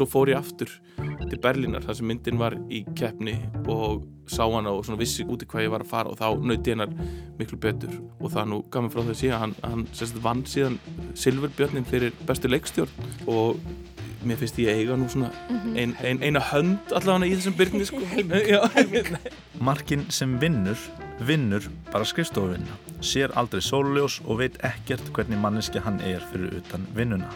svo fór ég aftur til Berlínar þar sem myndin var í keppni og sá hana og svona vissi úti hvað ég var að fara og þá nöyti hennar miklu betur. Og það nú gaf mér frá þess að hann, hann vann síðan Silverbjörnin fyrir bestu leikstjórn. Og mér finnst ég eiga nú svona ein, ein, eina hönd allavega í þessum byrni sko. Markin sem vinnur, vinnur bara skrifstofuvinna, sér aldrei sóluljós og veit ekkert hvernig manneski hann er fyrir utan vinnuna.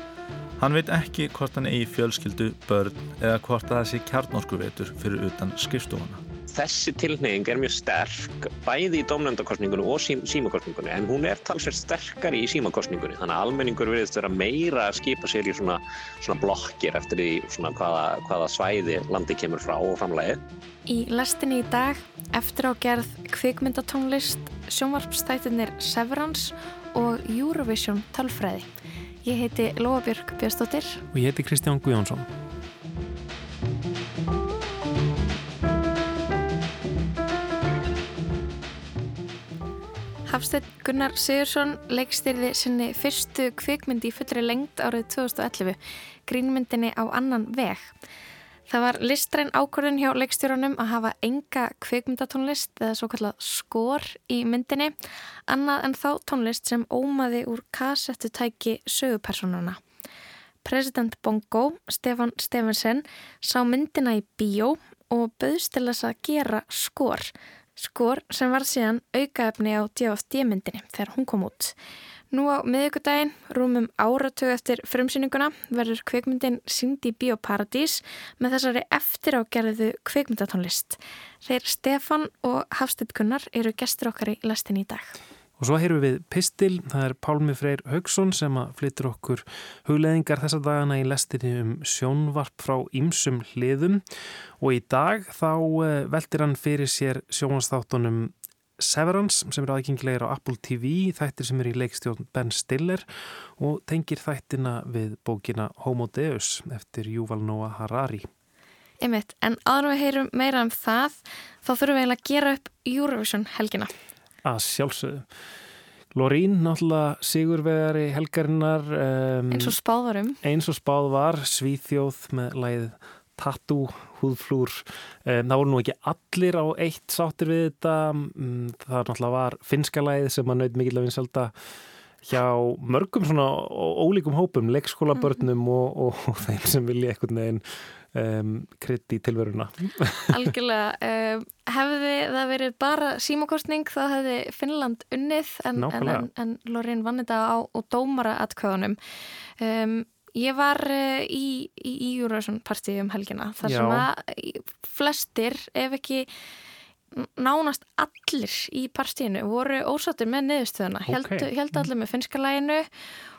Hann veit ekki hvort hann eigi fjölskyldu, börn eða hvort að það sé kjarnorkuvetur fyrir utan skrifstofuna. Þessi tilneying er mjög sterk bæði í domnendakostningunni og sí símakostningunni en hún er talsveit sterkari í símakostningunni þannig að almenningur veriðst vera meira að skipa sér í svona, svona blokkir eftir því svona hvaða, hvaða svæði landi kemur frá og framlegið. Í lestinni í dag, eftir á gerð kvikmyndatónlist, sjónvarpstættinir Severance og Eurovision talfræði. Ég heiti Lóabjörg Björnstóttir og ég heiti Kristján Guðjónsson. Hafstedt Gunnar Sigursson leikstyrði sinni fyrstu kvikmyndi í fullri lengt árið 2011, grínmyndinni á annan veg. Það var listræn ákvörðun hjá leikstjórunum að hafa enga kvikmyndatónlist eða svo kallað skor í myndinni, annað en þá tónlist sem ómaði úr kassettutæki sögupersonuna. President Bongo, Stefan Stefansson, sá myndina í bíó og bauðst til þess að gera skor skor sem var síðan aukaefni á DFD-myndinni þegar hún kom út. Nú á miðugudaginn, rúmum áratögu eftir frumsýninguna, verður kveikmyndin í Bíóparadís með þessari eftir ágerðu kveikmyndatónlist. Þeir Stefan og Hafstedt Gunnar eru gestur okkar í lestin í dag. Og svo heyrum við Pistil, það er Pálmi Freyr Haugsson sem að flyttur okkur hugleðingar þessa dagana í lestinni um sjónvarp frá ýmsum hliðum og í dag þá eh, veldir hann fyrir sér sjónvarsþáttunum Severance sem eru aðgengilegir á Apple TV, þættir sem eru í leikstjórn Ben Stiller og tengir þættina við bókina Homo Deus eftir Yuval Noah Harari. Einmitt, en áður við heyrum meira um það, þá þurfum við eiginlega að gera upp Eurovision helgina að sjálfsögðu. Lorín, náttúrulega sigurvegari helgarinnar. Um, eins og spáð varum. Eins og spáð var, Svíþjóð með læð Tattoo, húðflúr. Um, það voru nú ekki allir á eitt sáttir við þetta. Um, það náttúrulega var finska læð sem að naut mikill að vinsalda hjá mörgum svona ólíkum hópum, leikskólabörnum mm. og, og, og þeim sem vilja eitthvað neginn um, krydd í tilveruna Algjörlega hefði það verið bara símakostning þá hefði Finnland unnið en, en, en, en Lorín vann þetta á dómara atkvæðunum um, Ég var uh, í, í Eurovision partí um helgina þar Já. sem að flestir ef ekki nánast allir í partíinu voru ósattir með neðustöðuna okay. held allir með finska læginu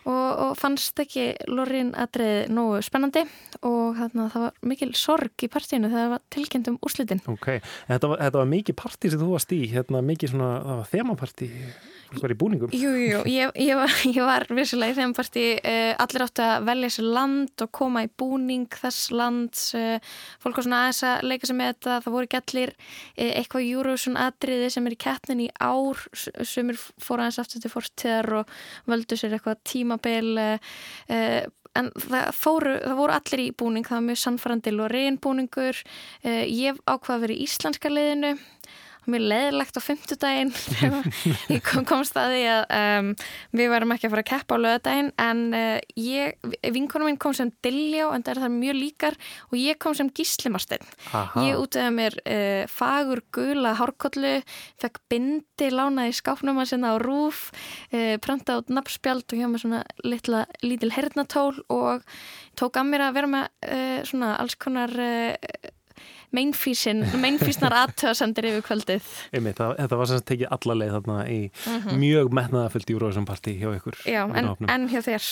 og, og fannst ekki Lorín aðrið nógu spennandi og þarna, það var mikil sorg í partíinu þegar það var tilkynnt um úrslitin Ok, þetta var, þetta var mikið partí sem þú varst í, hérna, mikið svona, það var þemapartí Fólk var í búningum. Jú, jú, ég, ég var, var vissulega í þeim partí uh, allir áttu að velja sér land og koma í búning þess land uh, fólk var svona aðeins að leika sér með þetta það voru allir uh, eitthvað Eurovision atriði sem er í keppnin í ár sem fór aðeins aftur til fórstíðar og völdu sér eitthvað tímabil en það, fóru, það voru allir í búning það var mjög sannfærandi og reynbúningur ég ákvaði að vera í íslenska liðinu mjög leðilegt á fymtudaginn ég kom, komst að því að um, við varum ekki að fara að keppa á löðadaginn en uh, ég, vinkonum minn kom sem Dilljá en það er það mjög líkar og ég kom sem Gíslimarsteinn ég útöði mér uh, fagur gula hárkollu, fekk bindi lánaði skáfnum að sinna á rúf uh, pranta át nabbspjald og hjá með svona litla, lítil hernatól og tók að mér að vera með uh, svona alls konar mainfísnar aðtöðasendir yfir kvöldið. Einmitt, það, þetta var sem að tekið alla leið þarna í mm -hmm. mjög metnaðafyllt Eurovision-partí hjá ykkur. Já, en, en hjá þér?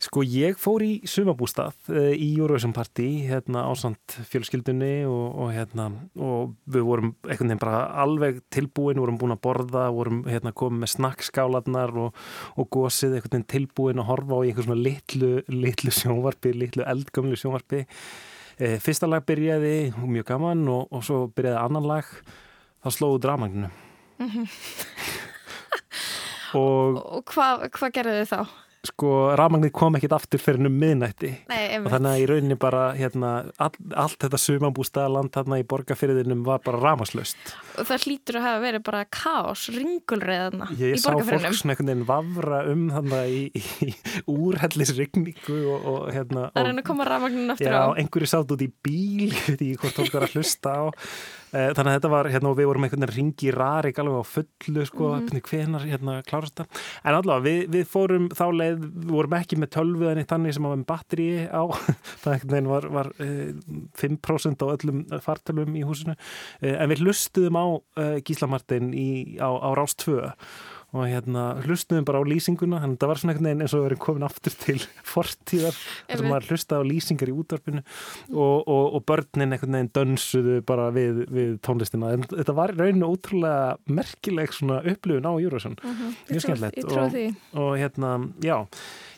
Sko ég fór í sumabústað uh, í Eurovision-partí hérna ásand fjölskyldunni og, og hérna og við vorum einhvern veginn bara alveg tilbúin, vorum búin að borða, vorum hérna komið með snakkskálanar og, og gósið einhvern veginn tilbúin að horfa á einhvern svona litlu, litlu sjónvarpi, litlu eldgömlu sjónvarpi fyrsta lag byrjaði mjög gaman og, og svo byrjaði annan lag þá slóðu dramagninu mm -hmm. og, og hvað hva gerðu þið þá? Sko rafmagnir kom ekkit aftur fyrir um miðnætti Nei, og þannig að í rauninni bara hérna, all, allt þetta sumabústaðaland þarna í borgarfyrðinum var bara rafmagnslaust Og það hlýtur að hafa verið bara kaos, ringulreiðana í ég sá fólk svona einhvern veginn vafra um þannig í, í, í úrhellisrigningu og, og hérna Það er og, henni að koma rafmagnin aftur Já, á. einhverju sátt út í bíl, ég veit ekki hvort fólk var að hlusta á. Eh, Þannig að þetta var, hérna, og við vorum einhvern veginn ringi rarik alveg á fullu, sko, mm Mhm. hvenar, hérna, klárast það. En allavega, við, við fórum þá leið, við vorum ekki með tölvu en eitt þannig sem var með batteri á, það einhvern veginn var, var eh, 5% á öllum fartölum í húsinu, eh, en við hlustuðum á eh, Gíslamartin í, á, á Rás 2 og hérna hlustuðum bara á lýsinguna þannig að það var svona einhvern veginn eins og erum komin aftur til fortíðar, sem Einmitt. maður hlustaði á lýsingar í útvarpinu og, og, og börnin einhvern veginn dönsuðu bara við, við tónlistina. En þetta var rauninu ótrúlega merkileg svona upplifun á Eurovision. Mhm, mjög skemmtilegt og- og hérna, já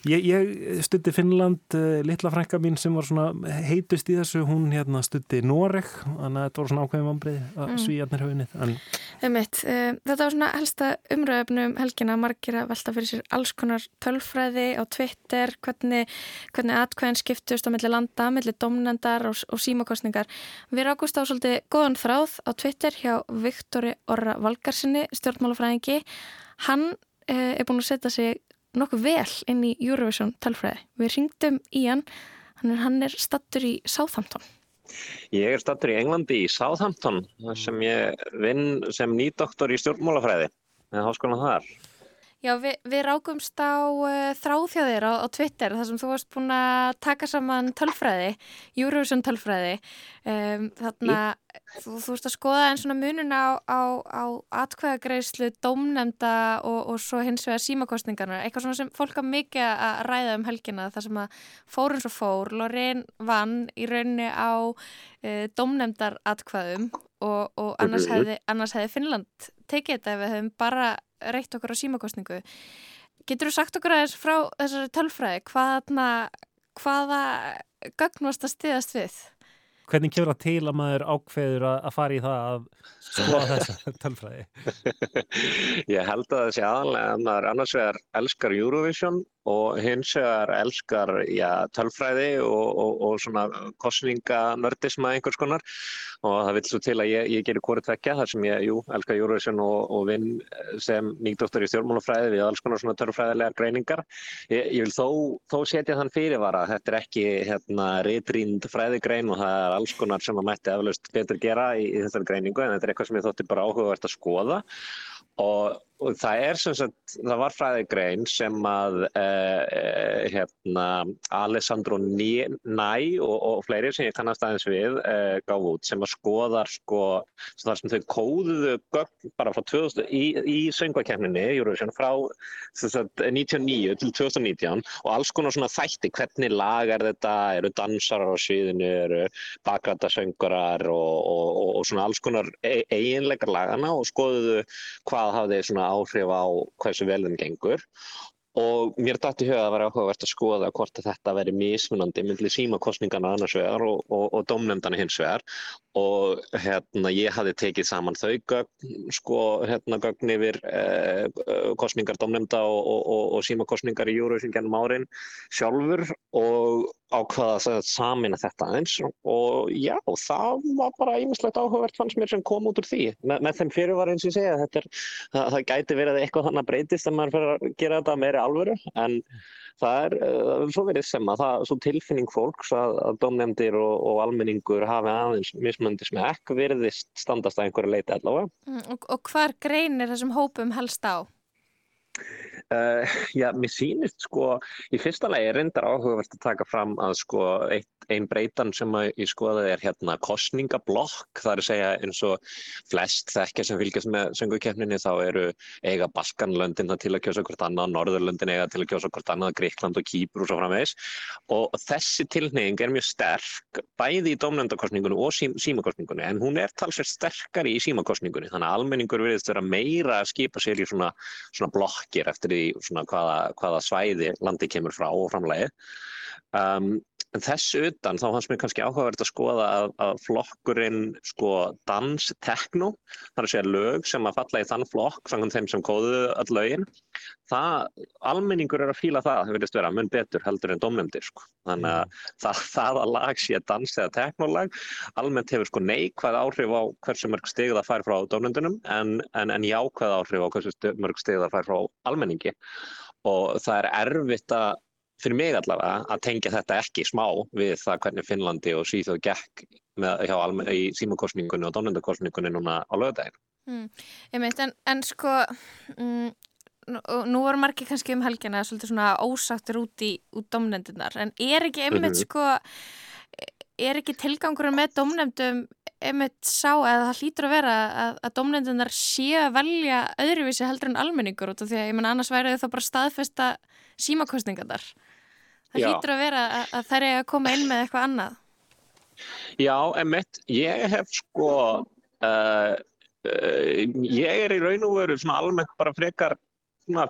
ég, ég stutti Finnland uh, litla frænka mín sem var svona heitust í þessu, hún hérna stutti Noreg þannig að þetta var svona ákveðin vambrið að Mm. svíjarnir höfunnið en Einmitt, uh, þetta var svona helsta umröðefnum helgina margir að velta fyrir sér alls konar tölfræði á Twitter, hvernig, hvernig atkvæðin skiptust á milli landa, milli domnendar og, og símakostningar. Við rákust á svolítið góðan þráð á Twitter hjá Viktori Orra Valgarsinni, stjórnmálafræðingi. Hann uh, er búin að setja sig nokkuð vel inn í Eurovision tölfræði. Við ringdum í hann, hann er, hann er stattur í Southampton. Ég er stattur í Englandi í Southampton þar sem ég vinn sem nýdoktor í stjórnmálafræði með háskólan þar. Já, við, við rákumst á uh, þráðhjáðir á, á Twitter þar sem þú varst búin að taka saman tölfræði, Eurovision tölfræði. Um, þarna, þú, þú varst að skoða einn svona munun á, á, á atkvæðagreislu, dómnemda og, og svo hins vegar símakostningarna. Eitthvað svona sem fólk að mikið að ræða um helgina þar sem að fór eins og fór, Lorraine vann í rauninni á uh, dómnemdar atkvæðum og, og annars, hefði, annars hefði Finnland tekið þetta ef við hefum bara reitt okkur á símakostningu. Getur þú sagt okkur aðeins frá þessari tölfræði? Hvaða gögn varst að stiðast við? hvernig kemur það til að maður ákveður að, að fara í það að skoða þessa tölfræði Ég held að það sé aðalega að maður annars vegar elskar Eurovision og hins vegar elskar já, tölfræði og, og, og svona kostninganördisma einhvers konar og það vil svo til að ég, ég gerir hvori tvekja þar sem ég, jú, elskar Eurovision og, og vinn sem nýgdóttur í stjórnmálafræði við alls konar svona tölfræðilega greiningar. Ég, ég vil þó, þó setja þann fyrirvara að þetta er ekki hérna ritrýnd fræðigrein og það er alls konar sem að mætti eflaust betur gera í, í þessari greiningu en þetta er eitthvað sem ég þótti bara áhugavert að skoða og það er sem sagt, það var fræðigrein sem að uh, uh, hérna Alessandro Næ og, og fleiri sem ég kannast aðeins við uh, gáf út sem að skoðar sko, þar sem þau kóðuðu gögn bara frá 2000 í, í söngvakefninni Eurovision frá sagt, 99 til 2019 og alls konar svona þætti, hvernig lag er þetta, eru dansarar á sviðinu, eru bakrættasöngurar og, og, og, svona alls konar e eiginleikar lagana og skoðuðu hvað hafði svona áhrif á hversu vel þeim gengur. Og mér dætti huga að var áhugavert að skoða hvort að þetta veri mismunandi myndið símakostningana annars vegar og, og, og domnefndana hins vegar. Og hérna ég hafði tekið saman þau gögn, sko hérna gögn yfir eh, kostningar domnefnda og, og, og símakostningar í Eurovision gennum árin sjálfur. Og ákvaða að samina þetta eins og já, það var bara ímislegt áhugavert fannst mér sem kom út úr því með, með þeim fyrirvar eins og ég segja er, það, það gæti verið að eitthvað þannig breytist en maður fyrir að gera þetta meiri alvöru en það er uh, svo verið sem að það, svo tilfinning fólks að, að domnefndir og, og almenningur hafi aðeins mismöndi smekk virðist standast að einhverju leiti allavega. Mm, Og, og hvar greinir þessum hópum helst á? Uh, já, mér sýnist sko, í fyrsta lagi er reyndar áhugavert að taka fram að sko eitt, ein breytan sem að ég skoðaði er hérna kostningablokk, það er að segja eins og flest þekkja sem fylgjast með söngukefninni þá eru eiga Baskanlöndin til að kjósa hvort annað, Norðurlöndin eiga til að kjósa hvort annað, Gríkland og Kýpur og svo framvegis. Og þessi tilneying er mjög sterk bæði í domnendakostningunni og sí, símakostningunni en hún er talsveit sterkari í símakostningunni þannig að almenningur virðist vera meira að skipa sér í svona, svona blokkir eftir því svona hvaða, hvaða svæði landi kemur frá og framlegið Um, en þess utan þá hans mér kannski áhugavert að skoða að, að flokkurinn sko dans tekno, það er að segja lög sem að falla í þann flokk, sangan þeim sem kóðu all lögin, það, almenningur er að fíla það, það verðist vera mun betur heldur en domnefndir sko. Þannig að það, það að lag sé dans eða teknolag, almennt hefur sko neikvæð áhrif á hversu mörg stig það fær frá domnefndunum en, en, en jákvæð áhrif á hversu mörg stig það fær frá almenningi og það er erfitt að fyrir mig allavega að tengja þetta ekki smá við það hvernig Finnlandi og Svíþjóð gekk með, hjá, í símakostningunni og dónendakostningunni núna á lögadaginu. Mm, en, en sko, mm, nú voru margir kannski um helgina svolítið svona ósáttur út í út domnendunar, en er ekki einmitt mm -hmm. sko, er ekki tilgangurinn með domnendum einmitt sá að það hlýtur að vera að, að domnendunar sé að velja öðruvísi heldur en almenningur út af því að ég menna annars væri þau þá bara staðfesta símakostningarnar. Það hlýtur að vera að, að þær er að koma inn með eitthvað annað. Já, emitt, ég hef sko, uh, uh, ég er í raun og veru svona almennt bara frekar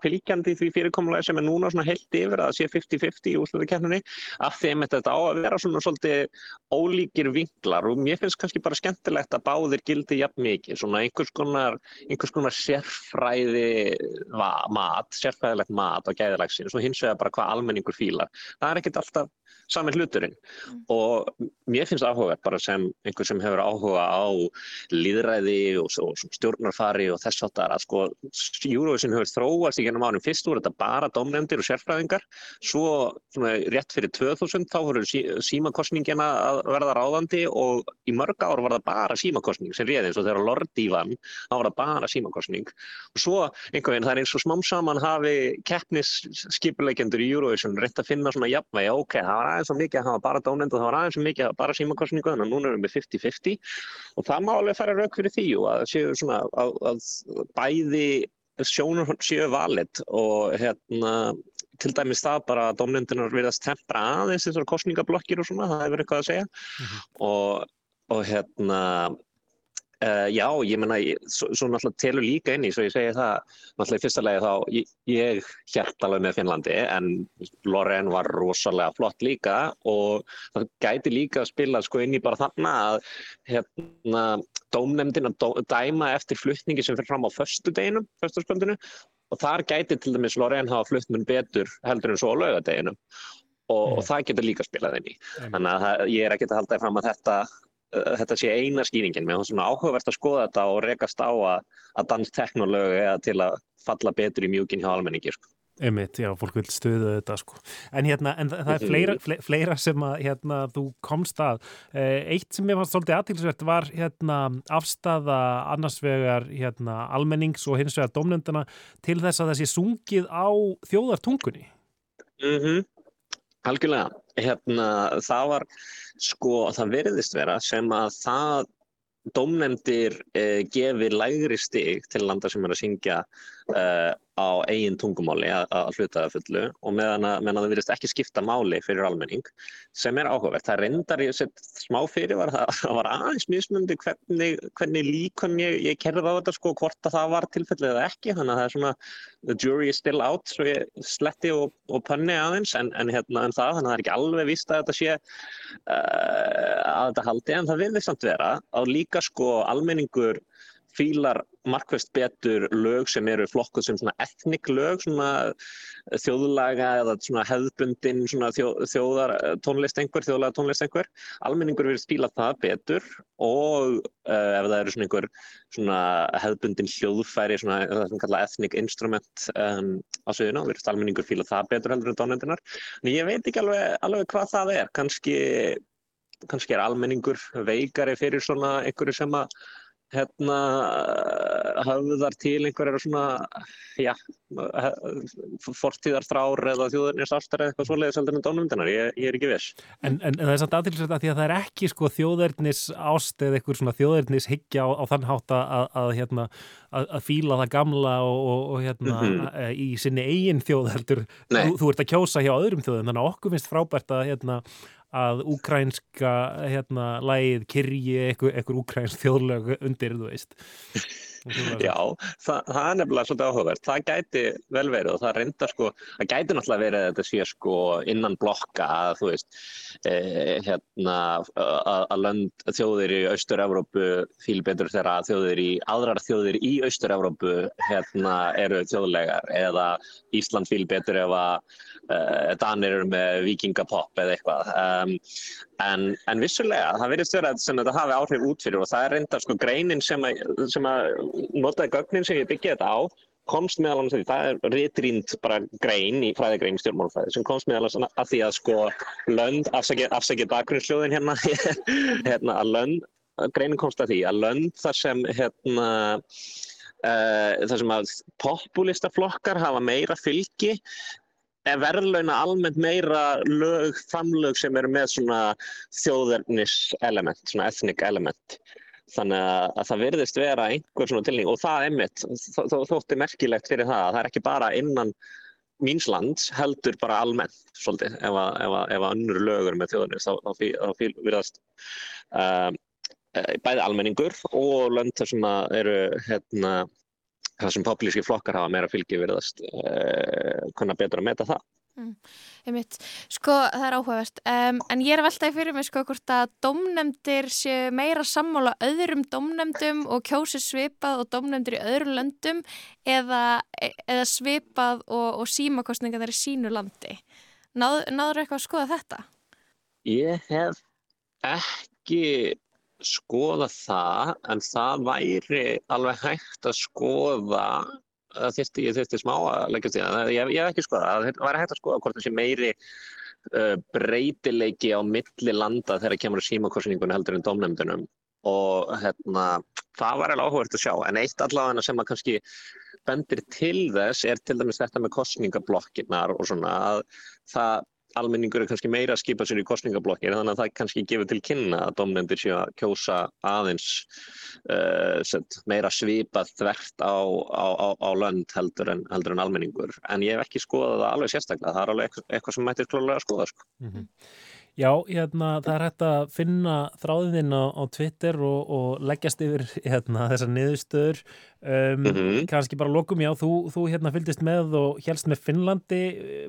fylgjandi því fyrirkomulega sem er núna heilt yfir að sé 50-50 í því að þetta á að vera svona svolítið ólíkir vinklar og mér finnst kannski bara skemmtilegt að báðir gildi jafn mikið, svona einhvers konar, einhvers konar sérfræði mat, sérfræðilegt mat á gæðilagsins og hins vegar bara hvað almenningur fílar. Það er ekkert alltaf sami hluturinn mm. og mér finnst áhuga bara sem einhver sem hefur áhuga á líðræði og, og stjórnarfari og þess að sko Eurovision hefur þróast í gennum ánum. Fyrst voru þetta bara domnefndir og sérfræðingar. Svo svona, rétt fyrir 2000 þá voru sí, símakostningina að verða ráðandi og í mörg ár var það bara símakostning sem réði. Eins og þegar Lordi vann þá var það bara símakostning og svo einhvern veginn það er eins og smám saman hafi keppnisskipuleikendur í Eurovision reynt að finna svona jafnvegi ok, það var aðeins svo mikið að hafa bara dónend og það var aðeins svo mikið að hafa bara símakostningu þannig að núna erum við 50-50 og það má alveg fara rauk fyrir því og að svona að, að bæði sjónur séu valit og hérna til dæmis það bara að dómendunar verðast tempra aðeins þessar kostningablokkir og svona, það hefur eitthvað að segja mm -hmm. og, og hérna Uh, já, ég menna, svo, svo náttúrulega telur líka inn í, svo ég segi það, náttúrulega í fyrsta legi þá, ég, ég hjælt alveg með Finnlandi en Loren var rosalega flott líka og það gæti líka að spila sko inn í bara þarna að hérna dómnefndin að dó, dæma eftir fluttningi sem fyrir fram á förstu deginum, förstaskvöndinu og þar gæti til dæmis Loren hafa fluttmun betur heldur en svo á laugadeginum og, mm. og það getur líka inn í. Mm. Þannig að það, ég er ekki að halda fram að þetta þetta sé eina skýringin með svona áhugavert að skoða þetta og rekast á að, að dansteknolögu eða til að falla betur í mjúkin hjá almenningi sko. Einmitt, já, fólk vil stöðu þetta sko. En hérna, en það er fleira, fleira sem að hérna, þú komst að. Eh, eitt sem ég fannst svolítið aðtilsvert var hérna afstafa annarsvegar hérna almennings og hins vegar domnendana til þess að það sé sungið á þjóðartungunni. Mhm, mm algjörlega. Hérna, það var Sko það veriðist vera sem að það domnefndir eh, gefi lægri stig til landa sem er að syngja eh, á eigin tungumáli að, að hluta það fullu og meðan að, meðan að það virðist ekki skipta máli fyrir almenning sem er áhugavert. Það reyndar ég sett smá fyrir var það, það var aðeins mismundi hvernig, hvernig líkon ég, ég kerði á þetta sko hvort að það var tilfellið eða ekki þannig að það er svona the jury is still out svo ég sletti og, og panni aðeins en, en, hérna, en það þannig að það er ekki alveg vist að þetta sé uh, að þetta haldi en það virðist samt vera að líka sko almenningur fílar markvæmst betur lög sem eru flokkuð sem ethnic lög, svona þjóðlaga eða hefðbundin svona þjó, þjóðar tónlist einhver, þjóðlaga tónlist einhver. Almenningur verður fíla það betur og uh, ef það eru svona einhver svona hefðbundin hljóðfæri, svona það sem kalla ethnic instrument um, á söguna, verður almenningur fíla það betur heldur en tónendinar. En ég veit ekki alveg, alveg hvað það er, kannski kannski er almenningur veikari fyrir svona einhverju sem að hérna hafðar til einhverjar svona já, fortíðar þrár eða þjóðurnins aftar eða eitthvað svoleiðis heldur en dónumdinnar, ég, ég er ekki viss. En, en, en það er samt aðtilsvægt að því að það er ekki sko þjóðurnis ást eða eitthvað svona þjóðurnis higgja á, á þann hátt að, að hérna að, að fíla það gamla og, og, og hérna mm -hmm. í sinni eigin þjóð heldur, þú, þú ert að kjósa hjá öðrum þjóðum, þannig að okkur finnst frábært að hérna að úkrænska hérna lægið kyrji ekkur, ekkur úkrænsk þjóðlög undir, þú veist Já, það, það er nefnilega svolítið áhugavert. Það gæti vel verið og það reyndar sko, það gæti náttúrulega verið að þetta sé sko innan blokka að þú veist, e, hérna að, að lönd þjóðir í Austur-Európu fíl betur þegar þjóðir í, aðrar þjóðir í Austur-Európu hérna eru þjóðlegar eða Ísland fíl betur ef að uh, Danir eru með vikingapopp eða eitthvað um, en, en vissulega það verðist vera sem þetta hafi áhrif út fyrir og það er reyndar sko greinin sem að, sem að notaði gögnin sem ég byggja þetta á komst meðal annars því, það er réttrýnd bara grein í fræðigrein stjórnmálfræði sem komst meðal annars að því að sko lönd, afsakið afsaki bakgrunnsljóðin hérna, hérna að lönd, greinin komst að því að lönd þar sem hérna uh, þar sem að populistaflokkar hafa meira fylgi verðlauna almennt meira lög, framlög sem eru með svona þjóðverðnis element, svona ethnic element. Þannig að það verðist vera einhver svona tilning og það er mitt, þó, þótti merkilegt fyrir það að það er ekki bara innan míns lands heldur bara almennt svolítið ef að, ef að, ef að önnur lögur með þjóðverðnis þá, þá, þá virðast uh, bæði almenningur og lönd þar sem eru hérna það sem populíski flokkar hafa meira fylgi veriðast uh, eh, kunna betur að meta það. Mm, sko það er áhugavert. Um, en ég er veltaði fyrir mig sko hvort að domnemdir séu meira sammála öðrum domnemdum og kjósi svipað og domnemdir í öðrum löndum eða, eða svipað og, og símakostninga þar í sínu landi? Náð, náður eitthvað að skoða þetta? Ég hef ekki skoða það en það væri alveg hægt að skoða það þurfti, ég þurfti smá að leggja því að ég, hef ekki skoðað, það væri hægt að skoða hvort það sé meiri uh, breytileiki á milli landa þegar það kemur símakorsningunni heldur en domnefndunum og hérna, það var alveg áhugavert að sjá. En eitt allavega sem að kannski bendir til þess er til dæmis þetta með kostningablokkinnar og svona að það almenningur er kannski meira að skipa sér í kostningablokkir þannig að það kannski gefur til kynna að domnendir séu að kjósa aðeins uh, meira svipað þvert á, á, á, á lönd heldur en, heldur en almenningur en ég hef ekki skoðað það alveg sérstaklega það er alveg eitthvað sem mættir klálega að skoða sko. mm -hmm. Já, hérna, það er hægt að finna þráðinn á, á Twitter og, og leggjast yfir hérna, þessar niðurstöður. Um, mm -hmm. Kanski bara lokum, já, þú, þú hérna fylgist með og helst með Finnlandi.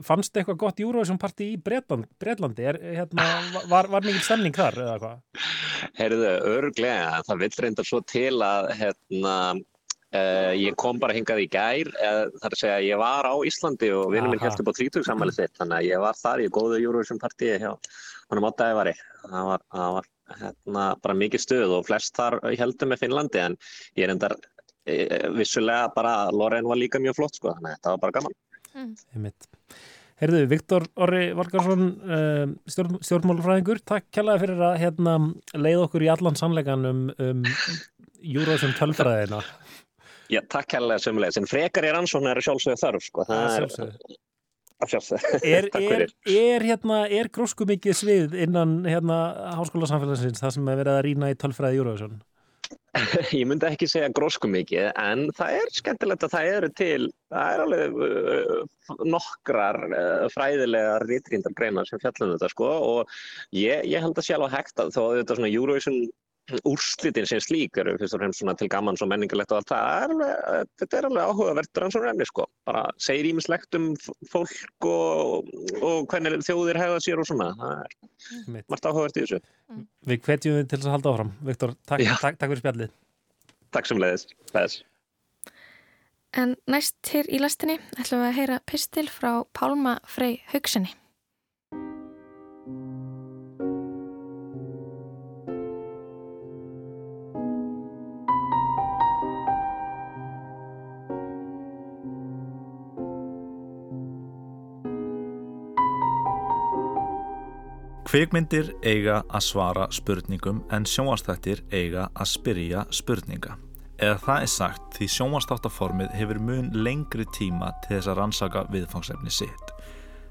Fannst eitthvað gott party í Bretland, Bretlandi? Er, hérna, var, var mikil stemning þar eða hvað? Herðu, örglega. Það vil reyndar svo til að hérna, Uh, ég kom bara hingað í gær, uh, þar að segja að ég var á Íslandi og vinnum minn held upp á 30 sammælið þitt, þannig að ég var þar í góðu Eurovision partíi hjá honum áttæðivari. Það var, það var hérna, bara mikið stuð og flest þar heldum með Finnlandi en ég er endar e, vissulega bara, Loren var líka mjög flott sko, þannig að þetta var bara gaman. Mm. Herðu, Viktor Orri Valgarsson, uh, stjórn, stjórnmálufræðingur, takk kjallaði fyrir að hérna, leið okkur í allan sannleikan um, um Eurovision tölfræðina. Já, takk kærlega sömulegis, en frekar er ansvona er sjálfsögðu þarf, sko, það er að sjálfsögðu. Er, er, er, hérna, er grósku mikið svið innan hérna háskóla samfélagsins það sem er verið að rýna í tölfræði Júruvísson? Ég myndi ekki segja grósku mikið, en það er skemmtilegt að það eru til, það er alveg uh, nokkrar uh, fræðilegar rítrýndar greinar sem fjallum þetta, sko, og ég, ég held að sjálf að hekta, þó að þetta svona Júruvísson úrslitin sem slík eru fyrst og fremst svona til gaman og menningalegt og allt það er alveg, þetta er alveg og reyni sko, bara segir ímislegt um fólk og, og hvernig þjóðir hefða sér og svona. Það er Mitt. margt áhugavert í þessu. Mm. Við hvetjum þið til þess að halda áfram. Viktor, takk, takk, takk fyrir spjallið. Takk sem leiðis, leiðis En næst hér í lastinni ætlum við að heyra pistil frá Pálma Frey Haugsenni Kvikmyndir eiga að svara spurningum en sjónvastættir eiga að spyrja spurninga. Eða það er sagt því sjónvastáttaformið hefur mun lengri tíma til þess að rannsaka viðfangsefni sitt.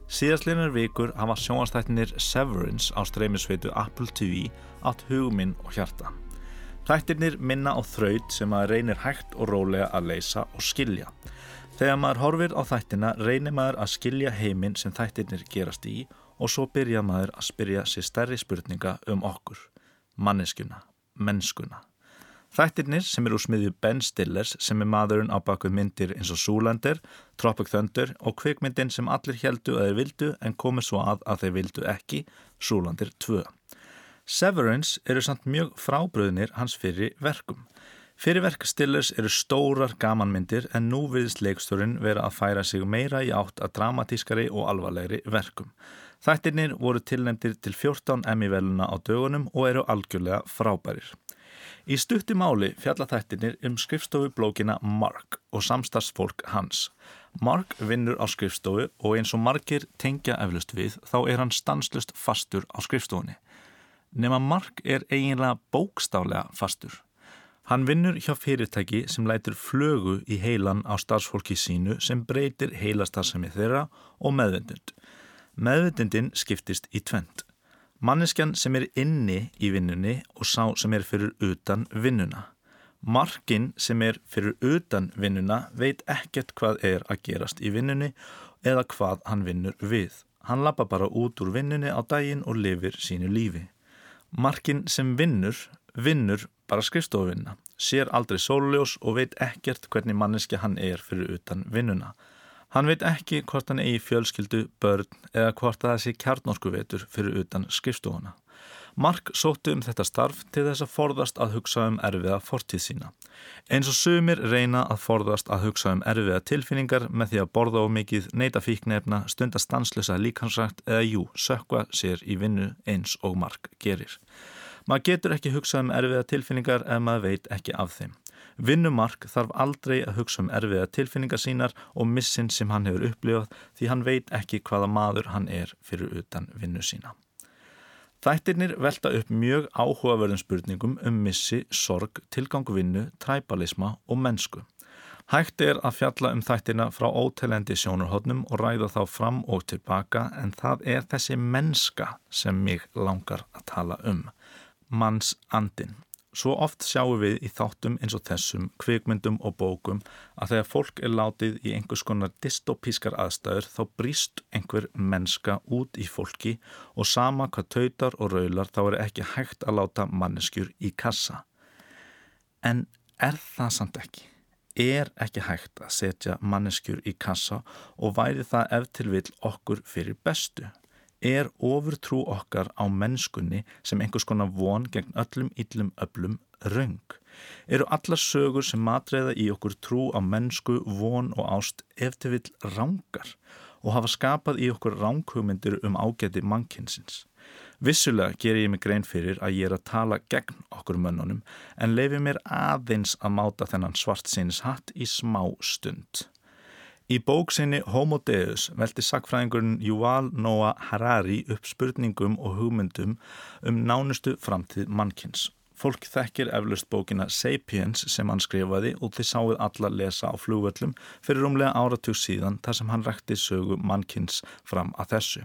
Síðastlinir vikur hafa sjónvastættinir Severance á streymisveitu Apple TV átt huguminn og hjarta. Þættirnir minna á þraut sem að reynir hægt og rólega að leysa og skilja. Þegar maður horfir á þættina reynir maður að skilja heiminn sem þættirnir gerast í og svo byrja maður að spyrja sér stærri spurninga um okkur, manneskuna, mennskuna. Þættirnir sem eru úr smiðju Ben Stillers sem er maðurinn á bakuð myndir eins og Zoolander, Tropic Thunder og kvikmyndin sem allir heldu að þeir vildu en komið svo að að þeir vildu ekki, Zoolander 2. Severance eru samt mjög frábröðnir hans fyrir verkum. Fyrirverk Stillers eru stórar gamanmyndir en nú viðst leiksturinn vera að færa sig meira í átt að dramatískari og alvarlegri verkum. Þættirnir voru tilnefndir til 14 Emmy-veluna á dögunum og eru algjörlega frábærir. Í stutti máli fjalla þættirnir um skrifstofu blókina Mark og samstagsfólk hans. Mark vinnur á skrifstofu og eins og margir tengja eflust við þá er hann stanslust fastur á skrifstofunni. Nefna Mark er eiginlega bókstálega fastur. Hann vinnur hjá fyrirtæki sem lætur flögu í heilan á starfsfólki sínu sem breytir heilastarðsemi þeirra og meðvendund. Meðvendundin skiptist í tvent. Manneskjan sem er inni í vinnunni og sá sem er fyrir utan vinnuna. Markin sem er fyrir utan vinnuna veit ekkert hvað er að gerast í vinnunni eða hvað hann vinnur við. Hann lappa bara út úr vinnunni á daginn og lifir sínu lífi. Markin sem vinnur, vinnur bara skrifstofuvinna, sér aldrei sóluljós og veit ekkert hvernig manneski hann er fyrir utan vinnuna. Hann veit ekki hvort hann eigi fjölskyldu, börn eða hvort það sé kjarnorkuvetur fyrir utan skrifstofuna. Mark sóttu um þetta starf til þess að forðast að hugsa um erfiða fortíð sína. Eins og sumir reyna að forðast að hugsa um erfiða tilfinningar með því að borða á mikið neyta fíknefna, stunda stanslösa líkansrækt eða jú, sökva sér í vinnu eins og Mark gerir. Maður getur ekki hugsa um erfiða tilfinningar ef maður veit ekki af þeim. Vinnumark þarf aldrei að hugsa um erfiða tilfinningar sínar og missin sem hann hefur upplifað því hann veit ekki hvaða maður hann er fyrir utan vinnu sína. Þættirnir velta upp mjög áhugaverðum spurningum um missi, sorg, tilgangvinnu, træbalisma og mennsku. Hægt er að fjalla um þættina frá ótelendi sjónurhóttnum og ræða þá fram og tilbaka en það er þessi mennska sem mig langar að tala um. Manns andin. Svo oft sjáum við í þáttum eins og þessum, kvikmyndum og bókum að þegar fólk er látið í einhvers konar dystopískar aðstæður þá brýst einhver mennska út í fólki og sama hvað tautar og raular þá er ekki hægt að láta manneskjur í kassa. En er það samt ekki? Er ekki hægt að setja manneskjur í kassa og væri það ef til vil okkur fyrir bestu? Er ofurtrú okkar á mennskunni sem einhvers konar von gegn öllum yllum öllum raung. Eru allar sögur sem matreiða í okkur trú á mennsku, von og ást eftir vill rángar og hafa skapað í okkur ránghugmyndir um ágæti mannkynsins. Vissulega ger ég mig grein fyrir að ég er að tala gegn okkur mönnunum en lefi mér aðeins að máta þennan svart sínis hatt í smá stund. Í bóksinni Homo Deus velti sakfræðingurinn Yuval Noah Harari upp spurningum og hugmyndum um nánustu framtíð mannkins. Fólk þekkir eflust bókina Sapiens sem hann skrifaði og þið sáuð alla lesa á flúvöllum fyrir umlega áratug síðan þar sem hann rætti sögu mannkins fram að þessu.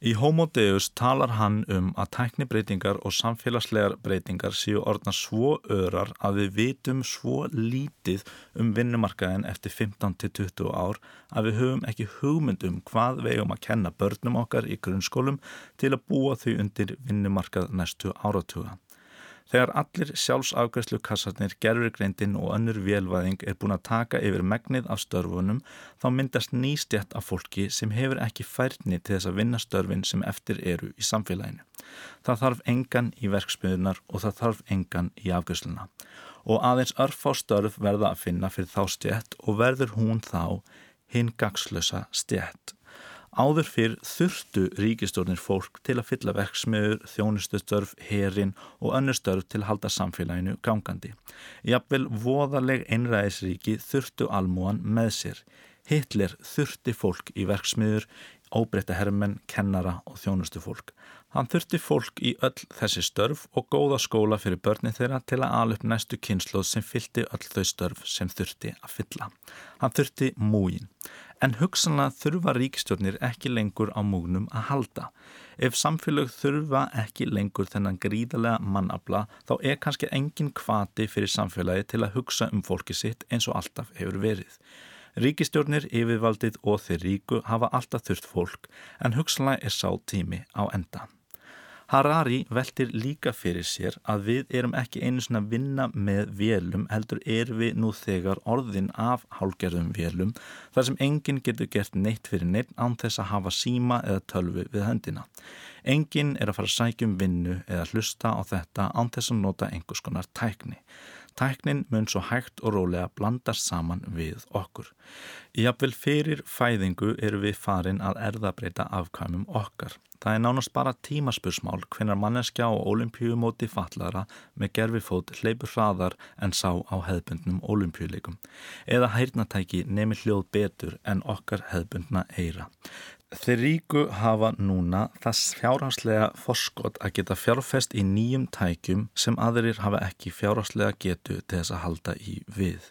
Í Homo Deus talar hann um að tæknibreitingar og samfélagslegar breytingar séu orðna svo örar að við vitum svo lítið um vinnumarkaðin eftir 15-20 ár að við höfum ekki hugmynd um hvað vegum að kenna börnum okkar í grunnskólum til að búa þau undir vinnumarkað næstu áratuga. Þegar allir sjálfsafgræslu kassarnir, gerfurgreindin og önnur vélvæðing er búin að taka yfir megnið af störfunum þá myndast nýstjætt af fólki sem hefur ekki færni til þess að vinna störfin sem eftir eru í samfélaginu. Það þarf engan í verksmiðunar og það þarf engan í afgræsluna. Og aðeins örf á störf verða að finna fyrir þá stjætt og verður hún þá hinn gagslösa stjætt. Áður fyrr þurftu ríkistórnir fólk til að fylla verksmiður, þjónustustörf, herin og önnur störf til að halda samfélaginu gangandi. Jafnvel voðaleg einræðisríki þurftu almúan með sér. Hitler þurfti fólk í verksmiður, óbreytta hermenn, kennara og þjónustufólk. Hann þurfti fólk í öll þessi störf og góða skóla fyrir börnin þeirra til að upp næstu kynsloð sem fylgti öll þau störf sem þurfti að fylla. Hann þurfti múin. En hugsanlega þurfa ríkstjórnir ekki lengur á múgnum að halda. Ef samfélag þurfa ekki lengur þennan gríðarlega mannabla þá er kannski engin kvati fyrir samfélagi til að hugsa um fólki sitt eins og alltaf hefur verið. Ríkistjórnir, yfirvaldið og þeir ríku hafa alltaf þurft fólk en hugsanlega er sá tími á enda. Harari veltir líka fyrir sér að við erum ekki einu svona að vinna með vélum heldur er við nú þegar orðin af hálgerðum vélum þar sem enginn getur gert neitt fyrir neitt án þess að hafa síma eða tölvu við höndina. Enginn er að fara að sækjum vinnu eða hlusta á þetta án þess að nota einhvers konar tækni. Tæknin mun svo hægt og rólega blandast saman við okkur. Jafnvel fyrir fæðingu eru við farin að erðabreita afkvæmum okkar. Það er nánast bara tímaspursmál hvenar manneskja á olimpíumóti fallara með gerfifót hleypur hraðar en sá á hefðbundnum olimpíuleikum. Eða heyrnatæki nefnir hljóð betur en okkar hefðbundna eira. Þeir ríku hafa núna þess fjárhagslega forskot að geta fjárfest í nýjum tækjum sem aðrir hafa ekki fjárhagslega getu til þess að halda í við.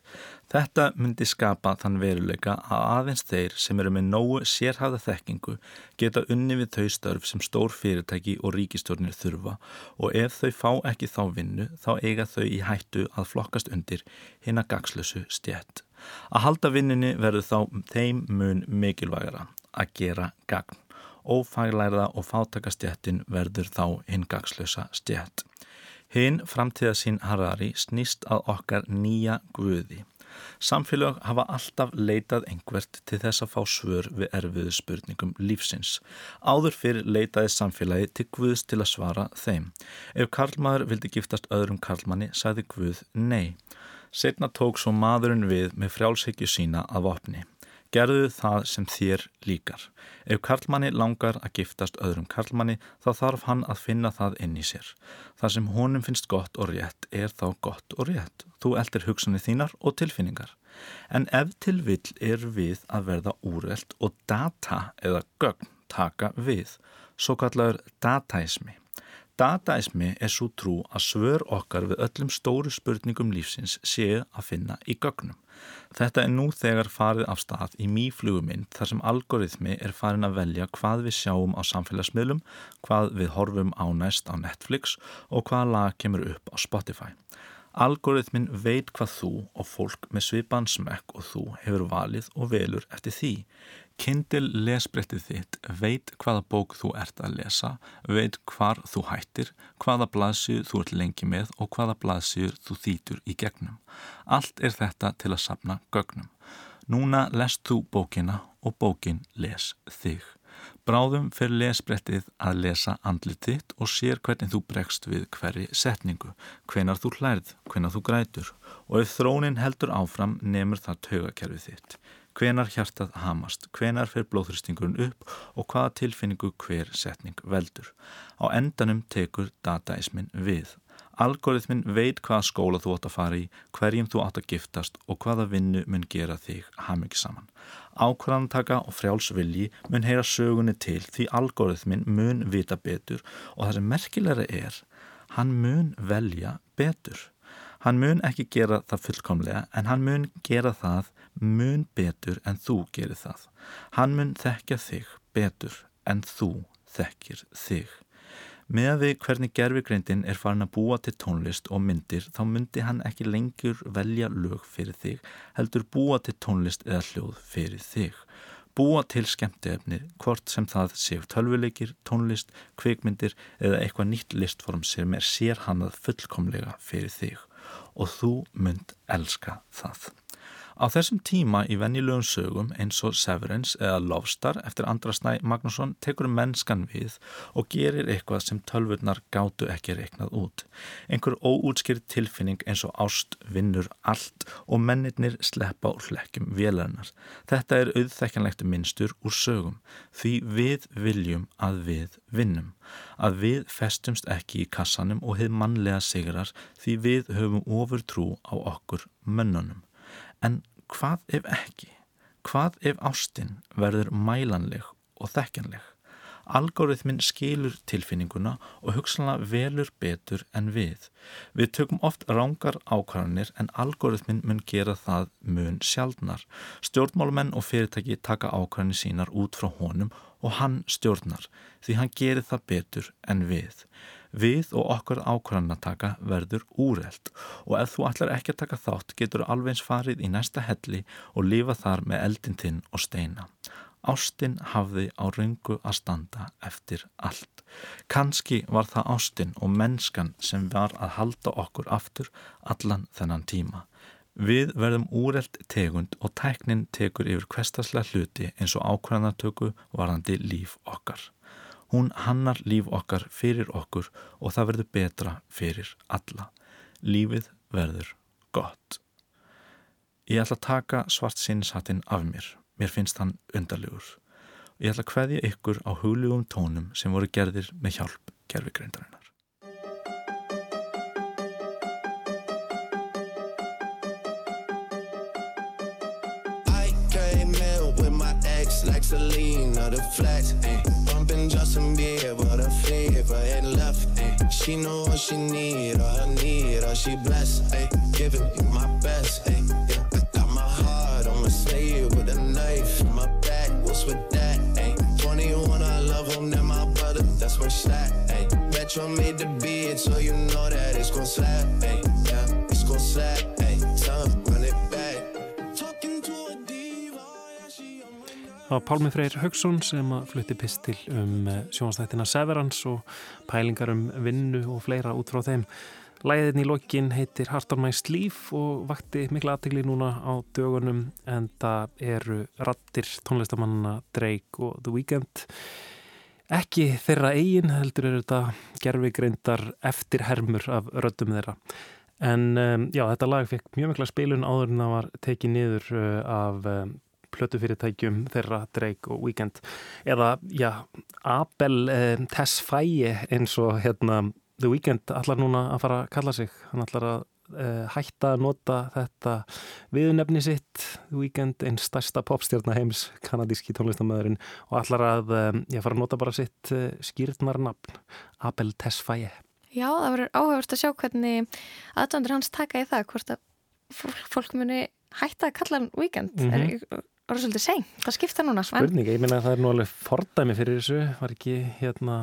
Þetta myndi skapa þann veruleika að aðeins þeir sem eru með nógu sérhæða þekkingu geta unni við þau störf sem stór fyrirtæki og ríkistjórnir þurfa og ef þau fá ekki þá vinnu þá eiga þau í hættu að flokkast undir hinn að gagslösu stjætt. Að halda vinninni verður þá þeim mun mikilvægara að gera gagn. Ófaglærða og fátakastjættin verður þá hinn gagslösa stjætt. Hinn framtíðasín Harari snýst að okkar nýja guði. Samfélag hafa alltaf leitað einhvert til þess að fá svör við erfiðu spurningum lífsins. Áður fyrir leitaði samfélagi til Guðs til að svara þeim. Ef Karlmaður vildi giftast öðrum Karlmanni, sagði Guð nei. Setna tók svo maðurinn við með frjálshyggju sína af opni. Gerðu það sem þér líkar. Ef karlmanni langar að giftast öðrum karlmanni þá þarf hann að finna það inn í sér. Það sem honum finnst gott og rétt er þá gott og rétt. Þú eldir hugsanir þínar og tilfinningar. En ef til vill er við að verða úreld og data eða gögn taka við, svo kallar dataismi. Dataismi er svo trú að svör okkar við öllum stóru spurningum lífsins séu að finna í gögnum. Þetta er nú þegar farið af stað í mýfluguminn þar sem algoritmi er farin að velja hvað við sjáum á samfélagsmiðlum, hvað við horfum á næst á Netflix og hvaða lag kemur upp á Spotify. Algoritmin veit hvað þú og fólk með svipan smekk og þú hefur valið og velur eftir því. Kindle lesbrettið þitt veit hvaða bók þú ert að lesa, veit hvar þú hættir, hvaða blaðsýr þú ert lengi með og hvaða blaðsýr þú þýtur í gegnum. Allt er þetta til að sapna gögnum. Núna lest þú bókina og bókin les þig. Bráðum fyrir lesbrettið að lesa andlið þitt og sér hvernig þú bregst við hverri setningu, hvenar þú hlærð, hvenar þú grætur og ef þrónin heldur áfram nefnur það taugakerfið þitt hvenar hjartað hamast, hvenar fer blóðhristingurinn upp og hvaða tilfinningu hver setning veldur. Á endanum tekur dataismin við. Algoritmin veit hvaða skóla þú átt að fara í, hverjum þú átt að giftast og hvaða vinnu mun gera þig hafmyggi saman. Ákvarðantaka og frjálsvilji mun heyra sögunni til því algoritmin mun vita betur og það sem merkilega er, hann mun velja betur. Hann mun ekki gera það fullkomlega en hann mun gera það mun betur en þú gerir það. Hann mun þekkja þig betur en þú þekkir þig. Með að við hvernig gerfigreindin er farin að búa til tónlist og myndir þá myndi hann ekki lengur velja lög fyrir þig, heldur búa til tónlist eða hljóð fyrir þig. Búa til skemmtefni, hvort sem það séu tölvuleikir, tónlist, kveikmyndir eða eitthvað nýtt listform sem er sér hannað fullkomlega fyrir þig og þú mynd elska það. Á þessum tíma í vennilegum sögum eins og Severance eða Lovestar eftir Andrasnæ Magnússon tekur mennskan við og gerir eitthvað sem tölvurnar gátu ekki reiknað út. Einhver óútskýrt tilfinning eins og ást vinnur allt og mennirnir sleppa úr hlekkjum vélarinnar. Þetta er auðþekkanlegt minnstur úr sögum því við viljum að við vinnum. Að við festumst ekki í kassanum og hefð mannlega sigrar því við höfum ofur trú á okkur mönnunum. En hvað ef ekki? Hvað ef ástinn verður mælanleg og þekkjanleg? Algóriðminn skilur tilfinninguna og hugsanlega velur betur en við. Við tökum oft rángar ákvarðanir en algóriðminn mun gera það mun sjálfnar. Stjórnmálumenn og fyrirtæki taka ákvarðanir sínar út frá honum og hann stjórnar því hann gerir það betur en við. Við og okkur ákvarðanataka verður úreld og ef þú ætlar ekki að taka þátt getur þú alveg eins farið í næsta helli og lifa þar með eldin þinn og steina. Ástin hafði á röngu að standa eftir allt. Kanski var það ástin og mennskan sem var að halda okkur aftur allan þennan tíma. Við verðum úrelt tegund og tæknin tekur yfir hverstaslega hluti eins og ákvæðanartöku varandi líf okkar. Hún hannar líf okkar fyrir okkur og það verður betra fyrir alla. Lífið verður gott. Ég ætla að taka svart sinnshattinn af mér mér finnst hann undarlegur. Ég ætla að hveðja ykkur á hugljúum tónum sem voru gerðir með hjálp gerfigreindarinnar. like Celine or the flex, ayy. Bumping Justin Bieber, the fever and left, ayy. She know what she need, all I need, all she blessed, ayy. Giving you my best, ayy. Yeah, I got my heart on my sleeve with a knife in my back. What's with that, ayy? 21, I love him, that my brother, that's my stat, ayy. Metro made the beat, so you know that it's gon' slap, ayy. Yeah, it's gon' slap, Það var Pálmi Freyr Haugsson sem flutti pistil um sjónastættina Severance og pælingar um vinnu og fleira út frá þeim. Læðin í lokin heitir my sleeve og vakti mikla aðtegli núna á dögunum en það eru rattir tónlistamannana Drake og The Weeknd. Ekki þeirra eigin heldur eru þetta gerfigreindar eftirhermur af röddum þeirra. En um, já, þetta lag fekk mjög mikla spilun áður en það var tekið niður uh, af um, plötufyrirtækjum þeirra Drake og Weekend eða, já, Abel um, Tesfaye eins og hérna The Weeknd allar núna að fara að kalla sig hann allar að uh, hætta að nota þetta viðnefni sitt The Weeknd, einn stærsta popstjárna heims kanadíski tónlistamöðurinn og allar að um, já, fara að nota bara sitt uh, skýrnarnafn Abel Tesfaye Já, það verður áhugavert að sjá hvernig aðdöndur hans taka í það hvort að fólk, muni hætta að kalla hann Weekend mm Mhm. -hmm. er, það svolítið seint, það skipta núna Spurning, ég minna að það er nú alveg fordæmi fyrir þessu, var ekki hérna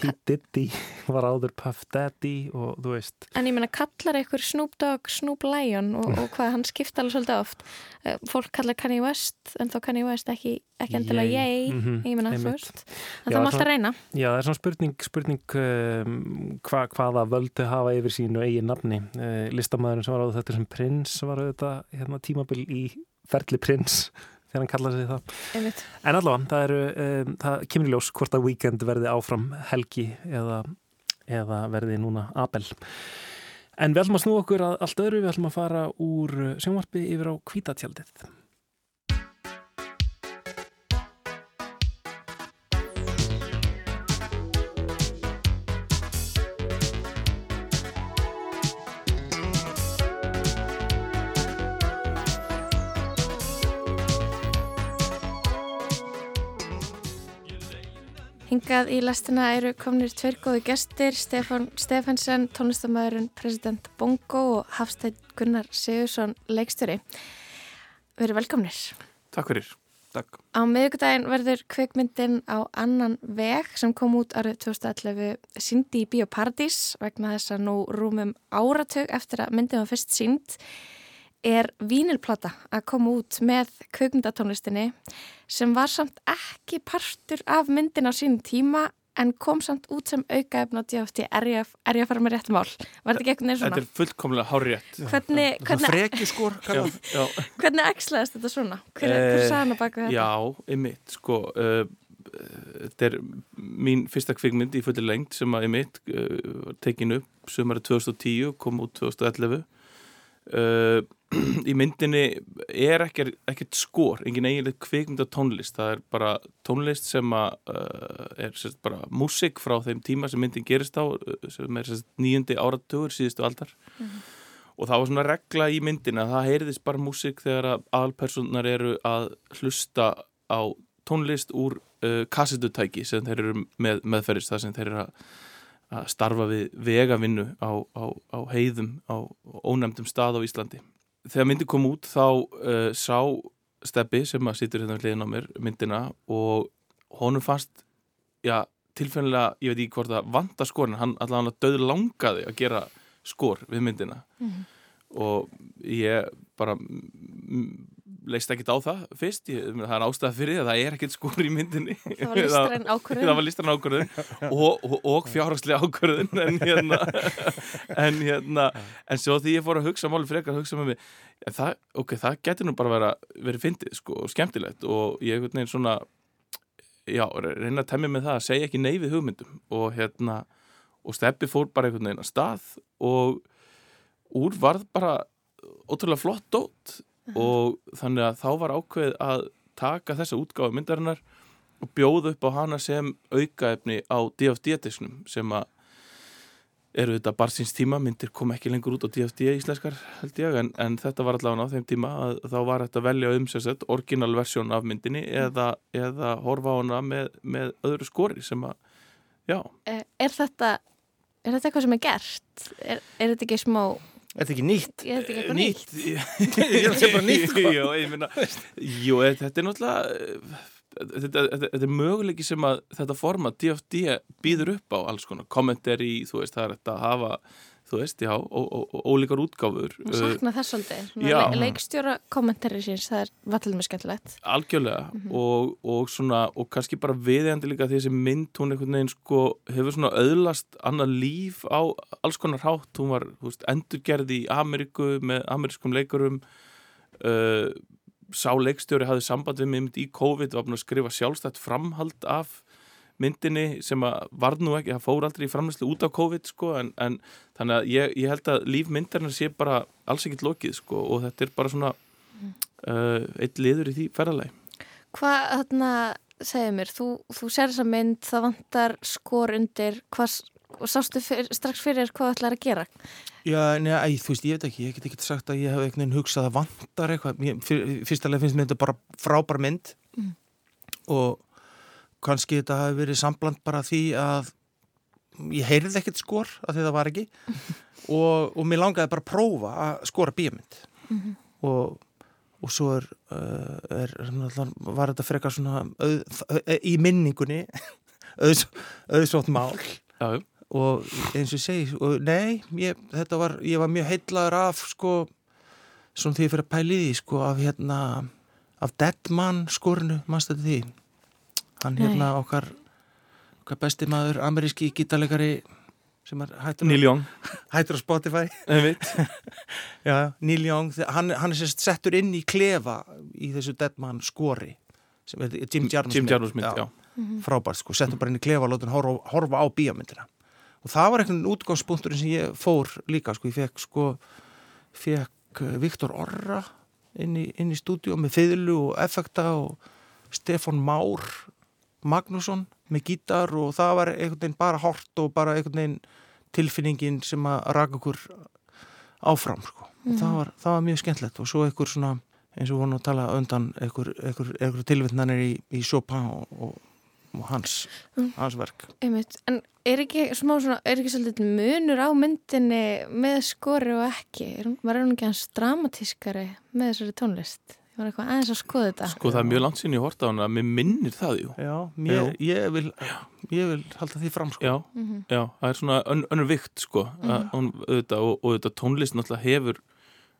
P. Diddy var áður Puff Daddy og þú veist. En ég meina kallar einhver Snoop Dogg Snoop Lion og, og hvað hann skipta alveg svolítið oft. Eh, fólk kallar Kanye West en þá Kanye West ekki, ekki endilega Yay. yay, Mhm, ég meina þú veist. En það má alltaf reyna. Já, það er svona spurning, spurning um, hva, hvaða völdu hafa yfir sínu eigin nafni. Uh, listamæðurinn sem var á þetta sem prins var auðvitað hérna, tímabil í ferli prins þegar hann kallaði sig það. einmitt. En allavega, það, eru, um, það kemur í ljós hvort að Weekend verði áfram helgi eða, eða verði núna Abel. En við ætlum að snú okkur að allt öðru, við ætlum að fara úr sjónvarpi yfir á kvítatjaldið. Hingað í lestina eru komnir tveir góði gestir, Stefan Stefansson, tónlistamæðurinn, president Bongo og Hafsteinn Gunnar Sigursson, leikstjóri. Við erum velkomnir. Takk fyrir. Takk. Á miðugdægin verður kveikmyndin á annan veg sem kom út árið 2011 síndi í Bíóparadís vegna þess að nú rúmum áratug eftir að myndin var fyrst sínd er vínilplata að koma út með kveikmyndatónlistinni sem var samt ekki partur af myndin á sínum tíma en kom samt út sem aukaefn á DFT er ég, að- að fara með rétt mál? Var þetta ekki eitthvað neins Þetta svona er fullkomlega hárétt. hvernig, hvernig, já, hvernig ekslaðist þetta svona? Hver, hver Eh, sagði hana baka þetta? já, einmitt, sko, uh, þetta er mín fyrsta kvikmynd í fullir lengt sem að einmitt uh, tekin upp sömari 2010, kom út 2011. Uh, í myndinni er ekkert, ekkert skor, engin eiginlega kvikmynda tónlist, það er bara tónlist sem að uh, er sérst, bara músik frá þeim tíma sem myndin gerist á, uh, sem er nýjundi áratugur síðustu aldar. Og það var svona regla í myndina það heyrðist bara músik þegar að aðalpersonar eru að hlusta á tónlist úr uh, kassetutæki sem þeir eru með, meðferðist það sem þeir eru að, að starfa við vegavinnu á, á, á heiðum á ónefndum stað á Íslandi þegar myndi kom út þá uh, sá Steppi sem að situr hérna hliðin á mér myndina og honum fannst já, tilfennilega, ég veit ekki hvort að vanda skorin, hann allavega döð langaði að gera skor við myndina. Og ég bara mm, leist ekkit á það fyrst, ég, það er ástæða fyrir því að það er ekkit skor í myndinni. Það var listræn ákvörðun. það var listræn ákvörðun. Og, og, og fjárhagslega ákvörðun en hérna en hérna, en svo því ég fór að hugsa máli frekar að hugsa með mig það, ok, það getur nú bara vera, verið fyndið sko, og skemmtilegt. Og ég veginn svona já, reyna að temja með það að segja ekki nei við hugmyndum. Og hérna og steppi fór bara einhvern veginn að stað og úr varð bara ótrúlega flott dót og þannig að þá var ákveð að taka þessa útgáfu myndarinnar og bjóða upp á hana sem aukaefni á DFD-disknum sem að eru þetta barsins tíma, myndir kom ekki lengur út á DFD íslenskar held ég en, en þetta var allavega á þeim tíma að þá var þetta velja um sagt orginalversjón af myndinni eða, eða horfa á hana með, með öðru skori sem að, já. Eh, Er þetta, er þetta eitthvað sem er gert? Er, er þetta ekki smá, Er þetta ekki nýtt? er þetta ekki eitthvað nýtt? Ég er að segja bara nýtt, sko. Jú, ég meina, jú, þetta er náttúrulega þetta, þetta, þetta er möguleiki sem að þetta format DFD býður upp á alls konar kommentari, þú veist, það er þetta að hafa, þú veist, já, ó- ólíkar útgáfur Ég sakna þess le- Leikstjóra kommentari síns, það er vallið með skemmtilegt. algjörlega. Og, og svona, og kannski bara viðeigandi líka þessi mynd, hún einhvern veginn sko hefur svona öðlast annað líf á alls konar hátt, hún var veist, endurgerði í Ameríku með amerískum leikurum. Uh, sá leikstjóri hafði samband við mynd í COVID, var búin að skrifa sjálfstætt framhald af myndinni sem að varð nú ekki, það fór aldrei í framlæslu út af COVID sko, en, en þannig að ég, ég held að líf myndarinnar sé bara alls ekkert lokið sko og þetta er bara svona uh, eitt liður í því ferðalagi Hvað, þarna, segðu mér, þú, þú sér þessa mynd, það vantar skor undir, hvað, og sástu fyr, strax fyrir hvað það ætlar að gera? Já, neða, æ, þú veist, ég veit ekki, ég get ekki sagt að ég hef einhvern veginn hugsað að vantar eitthvað. Fyrstulega finnst mér þetta bara frábær mynd og kannski þetta hafi verið sambland bara því að ég heyrði ekkert skor því það var ekki. Og, og mér langaði bara að prófa að skora bíamind og, og svo er, uh, er var þetta frekar svona auð, í minningunni auðs, auðsótt mál. Já, og eins og ég segi og nei, ég, þetta var, ég var mjög heitlaður af sko svona því ég fyrir að pæli því sko af hérna af Deadman skorinu, mannstu þetta því hann Nei. hérna okkar okkar besti maður, ameríski gítarleikari sem er hættur, Neil Young. Hættur á Spotify. Já, Neil Young, hann, hann er sérst settur inn í klefa í þessu Deadman skori sem er Jim Jarmus Jim mynd. Mynd, já, frábært sko, settum bara inn í klefa og látum horfa, horfa á bíómyndina. Og það var einhvern útgangspunkturinn sem ég fór líka sko, ég fekk sko fekk eh, Viktor Orra inn í, inn í stúdíu með fiðlu og effekta og Stefan Már Magnússon með gítar og það var einhvern veginn bara hort og bara einhvern veginn tilfinningin sem að raka okkur áfram sko. og það var, það var mjög skemmtlegt og svo einhver svona eins og við vorum að tala undan einhver, einhver, einhver tilvittnanir í, í Chopin og, og, og hans, hans verk Einmitt. En er ekki smá svona, er ekki svolítið munur á myndinni með skori og ekki? Er, var hún ekki hans dramatískari með þessari tónlist? Ég var eitthvað aðeins að skoða þetta. Sko það er mjög langt sinni ég horta á hana Mér minnir það, jú. Já, mér, ég, vil, ég vil halda því fram sko. Já, Mhm. já, það er svona ön, önnur vikt sko að hún, auðvitað, og, og auðvitað tónlist náttúrulega hefur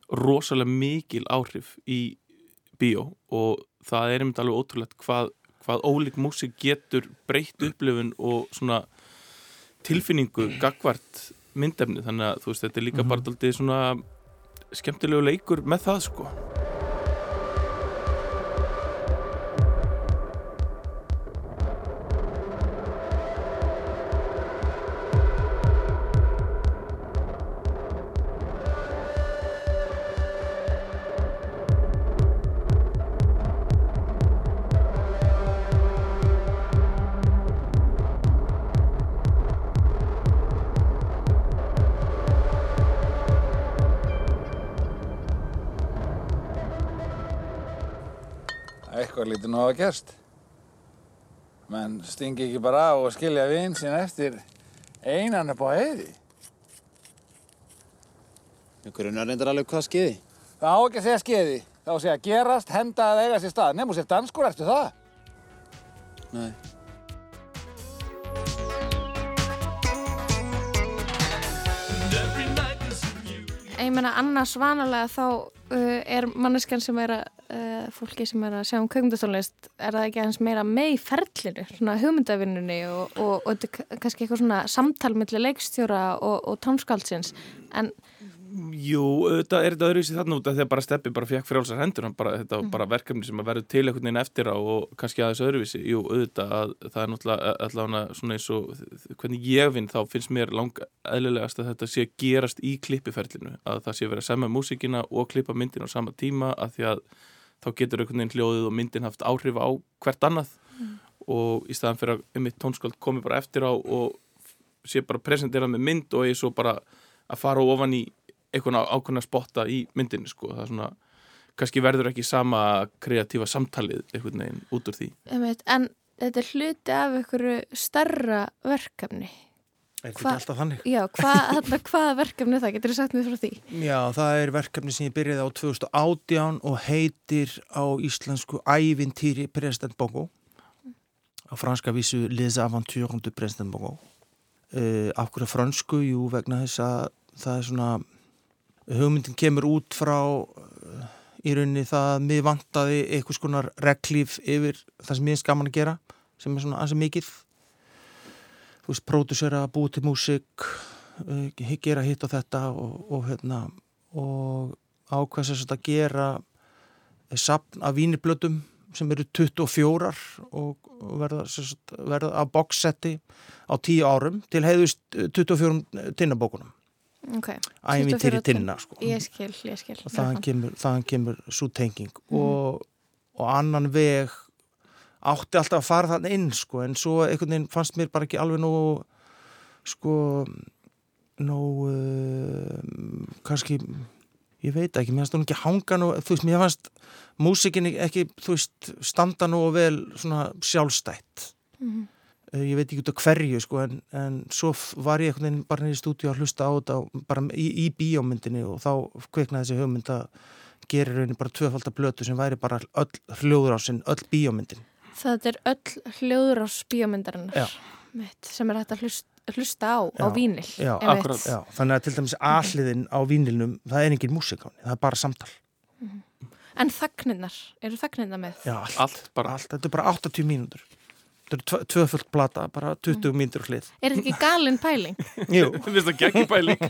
rosalega mikil áhrif í bíó og það er einmitt alveg ótrúlegt hvað, hvað ólík músik getur breytt upplifun og svona tilfinningu gagvart myndefni. Þannig að þú veist, þetta er líka bara daldið svona skemmtilegu leikur með það sko hafa gerst. Menn stingi ekki bara á og skilja vinn sín eftir einan upp á heiði. Grunar reyndar alveg hvað skeiði. Það á ekki að segja skeiði. Það á að segja gerast, henda að eiga sér stað. Nefnum sér danskur eftir það. Nei. Ég meina annars vanalega þá uh, er manneskan sem er að uh, fólki sem er að sjá um kveikmyndastónlist er það ekki aðeins meira með í ferlinu, svona hugmyndavinnunni og, og, og kannski eitthvað svona samtal millir leikstjóra og, og tónskáldsins en Jú, þetta er þetta öðruvísi þarna út af því að bara steppi bara fekk frjálsar hendur bara, þetta var bara verkefni sem að verður til einhvern veginn eftir á og kannski aðeins öðruvísi. Jú, auðvitað að það er náttúrulega allavega svona eins og hvernig ég vinn þá finnst mér lang eðlilegast að þetta sé að gerast í klippiferlinu að það sé að semja músíkina og klippa myndin á sama tíma að því að þá getur einhvern veginn hljóðið og myndin haft áhrif á hvert annað og í staðan fyrir að einmitt tónskáld komi bara eftir á og sé bara presenterað með mynd og ég svo bara að fara ofan í einhvern ákveðna spotta í myndinni sko. það er svona, kannski verður ekki sama kreatífa samtalið einhvern veginn út úr því Einmitt, en þetta er hluti af einhverju starra verkefni. Er þetta Hva- alltaf þannig? Já, hvað, hvaða verkefni er það? Getur þú sagt mér frá því? Já, það er verkefni sem ég byrjaði á 2018 og heitir á íslensku Ævintýri President Bongo á franska vísu Les Aventures du President Bongo uh, Af hverju fransku? Jú, vegna þess að það er svona hugmyndin kemur út frá uh, í rauninni það að mér vantaði einhvers konar reglíf yfir það sem ég er skaman að gera sem er svona ansið mikið þú veist, pródusera, búið til músík uh, gera hitt og þetta og, og hérna og ákveðs að að gera sapn af víniblötum sem eru 24 og verða, sagt, verða á boxsetti á 10 árum til heiðust 24 tinnabókunum Ok, ævintýri 24 tinna sko. ég skil, ég skil. og þaðan kemur, þaðan kemur svo tenging Mhm. og, og annan veg átti alltaf að fara þannig inn sko, en svo einhvern veginn fannst mér bara ekki alveg nógu sko nógu uh, kannski ég veit ekki, mér fannst hún ekki hanga nú, þú veist, mér fannst músikin ekki, þú veist, standa nú vel svona sjálfstætt Mhm. Eh, ég veit ekki út af hverju sko en, en svo var ég einhvern veginn bara í stúdíu að hlusta á þetta og bara í, í bíómyndinni og þá kveiknaði þessi hugmynd að gera í rauninni bara tvöfaldar blötu sem væri bara öll hljóður á sinn, öll bíómyndin Það er öll hljóður á mitt, sem er hægt að hlusta, hlusta á á Já, vínil. já, akkurat. Já, þannig að til dæmis aðliðin á vínilnum það er engin músik á henni, það er bara samtal. En þagninnar, eru þagninnar með? Já, allt, allt bara. Allt, þetta er bara 80 mínútur. Þetta er tvö- tvöföld plata, bara 20 mínútur hlið. Er þetta ekki galin pæling? Jú, Mér finnst það geggjupæling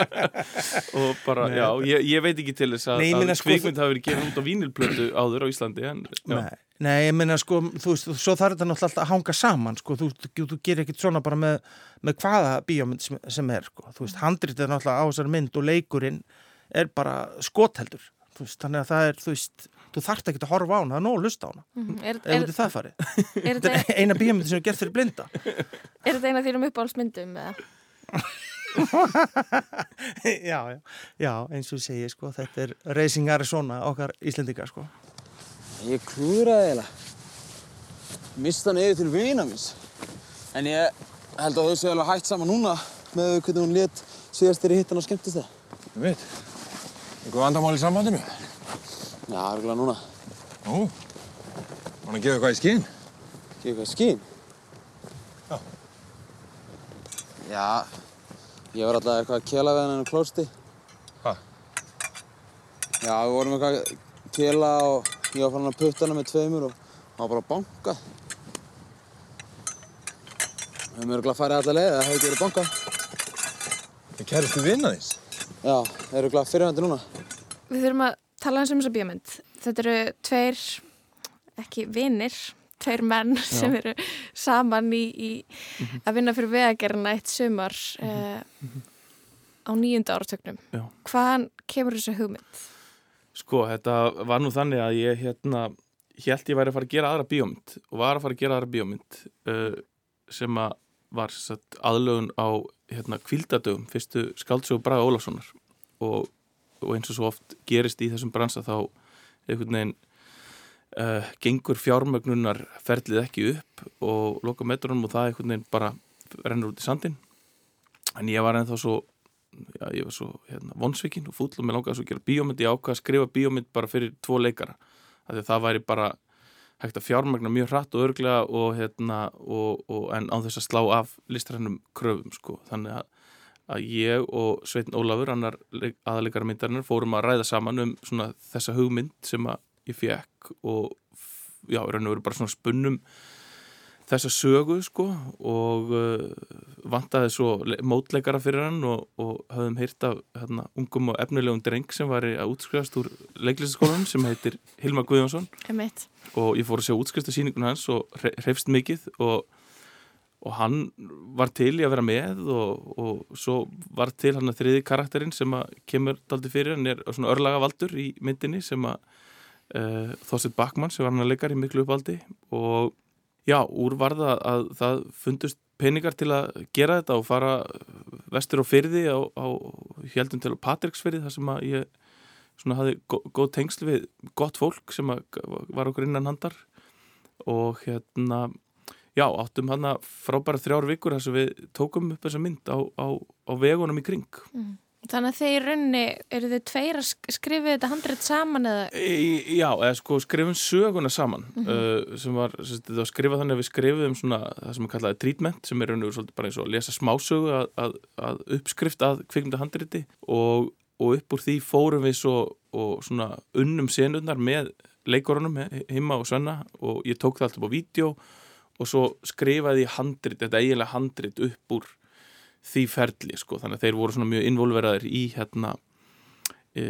og bara, já, ég, ég veit ekki til þess að, Nei, að sko, kvikmynd hafi verið gefið út á vínilplötu áður á Íslandi en, Nei, nei, ég meina sko, þú veist, svo þarf þetta náttúrulega alltaf að hanga saman, sko, þú, þú, þú gerir ekkit svona bara með, með hvaða bíómynd sem, sem er, sko, þú veist, handrítið er náttúrulega á þessari mynd og leikurinn er bara skotheldur, þú veist, þannig að það er, þú veist, þú þarft ekki að horfa á hana, það er nóg að lusta á hana, Mhm. Er, ef er, út í það farið. er, Þetta þetta, er eina bíómynd sem er gert fyrir blinda. er þetta eina af þínum uppáhaldsmyndum? eða? já, já, já, eins og segi, sko, þetta er Racing Arizona, okkar Íslendinga, sko. Ég klúðraði eiginlega. Mista hann yfir til vina minns. En ég held að þau séu alveg hægt saman núna með hvernig hún let síðast þegar ég hitt hann á skemmtist það. Þú veit, einhver vandamál í sambandinu? Já, örgulega núna. Nú, hann að gefa eitthvað í skinn? Ekki eitthvað skín. Já. Já, ég var alltaf eitthvað að kela við hann en klósti. Hvað? Já, við vorum eitthvað að kela og ég var farin að putta hana með tveimur og hann var bara að banka. Við höfum örgulega farið alla leið, það hefði ekki verið bankað. Það kæristu vinna þins? Já, það er örgulega fyrirhandi núna. Við þurfum að tala eins um þessa bíómynd. Þetta eru tveir, ekki vinnir, tveir menn sem eru saman í, í að vinna fyrir vegagerna eitt sumar uh, á nýjunda áratögnum. Já. Hvaðan kemur þessu hugmynd? Sko, þetta var nú þannig að ég hérna, held ég væri að fara að gera aðra bíómynd og var að fara að gera aðra bíómynd uh, sem að var satt, aðlögun á hérna, kvildadögum, fyrstu skáldsögu Braga Ólafssonar. Og, og eins og svo oft gerist í þessum bransa þá einhvern veginn uh, gengur fjármögnunar ferlið ekki upp og loka metrunum og það einhvern veginn bara rennur út í sandin en ég var ennþá svo já, ég var svo hérna, vonsvikinn og fúll og mér langaði svo að gera bíómynd ég ákvað að skrifa bíómynd bara fyrir tvo leikara af því að það væri bara hægt að fjármagna mjög hratt og örglega og, hérna, og, og, en á þess að slá af listrænum kröfum sko. þannig að, að ég og Sveitn Ólafur annar aðalegar myndarinnar fórum að ræða saman um svona þessa hugmynd sem ég fekk og já, raun og veru bara svona spunnum þessa sögu sko og uh, vantaði svo le- mótleikara fyrir hann og, og höfðum heyrt af hérna, ungum og efnilegum dreng sem var að útskrifast úr leiklistaskólanum sem heitir Hilmar Guðjónsson. Og ég fór að sjá útskrifta síningun hans og hre- hreifst mikið og, og hann var til í að vera með og, og svo var til hann að þriði karakterinn sem að kemur daldi fyrir. Hann er svona örlaga valdur í myndinni sem að uh, Þorstedt Bakmann sem var hann að leikar í miklu uppaldi og já, úr varða að það fundust peningar til að gera þetta og fara vestur á fyrði á, á heldum til Patricksfyrði þar sem að ég svona hafði gó- góð tengsl við gott fólk sem að var okkur innan handar. Og hérna já, áttum hann frábæra þrjár vikur þar sem við tókum upp þessa mynd á, á, á vegunum í kring Þannig að þeir í rauninni, eru þið tveir að sk- skrifa þetta handrið saman eða? Í- Já, eða sko skrifum söguna saman uh, sem var, sem sagt, þetta var skrifað þannig að við skrifum svona það sem er kallaði treatment sem er og veru svolítið bara eins og að lesa smásögu að, að, að uppskrift að kvikmynda handriti. Og, og upp úr því fórum við svo og svona unnum senurnar með leikorunum he- heima og svenna og ég tók það allt upp á vídeo og svo skrifaði ég handrit, þetta eiginlega handrit upp úr því ferli sko, þannig að þeir voru svona mjög involveraðir í hérna e,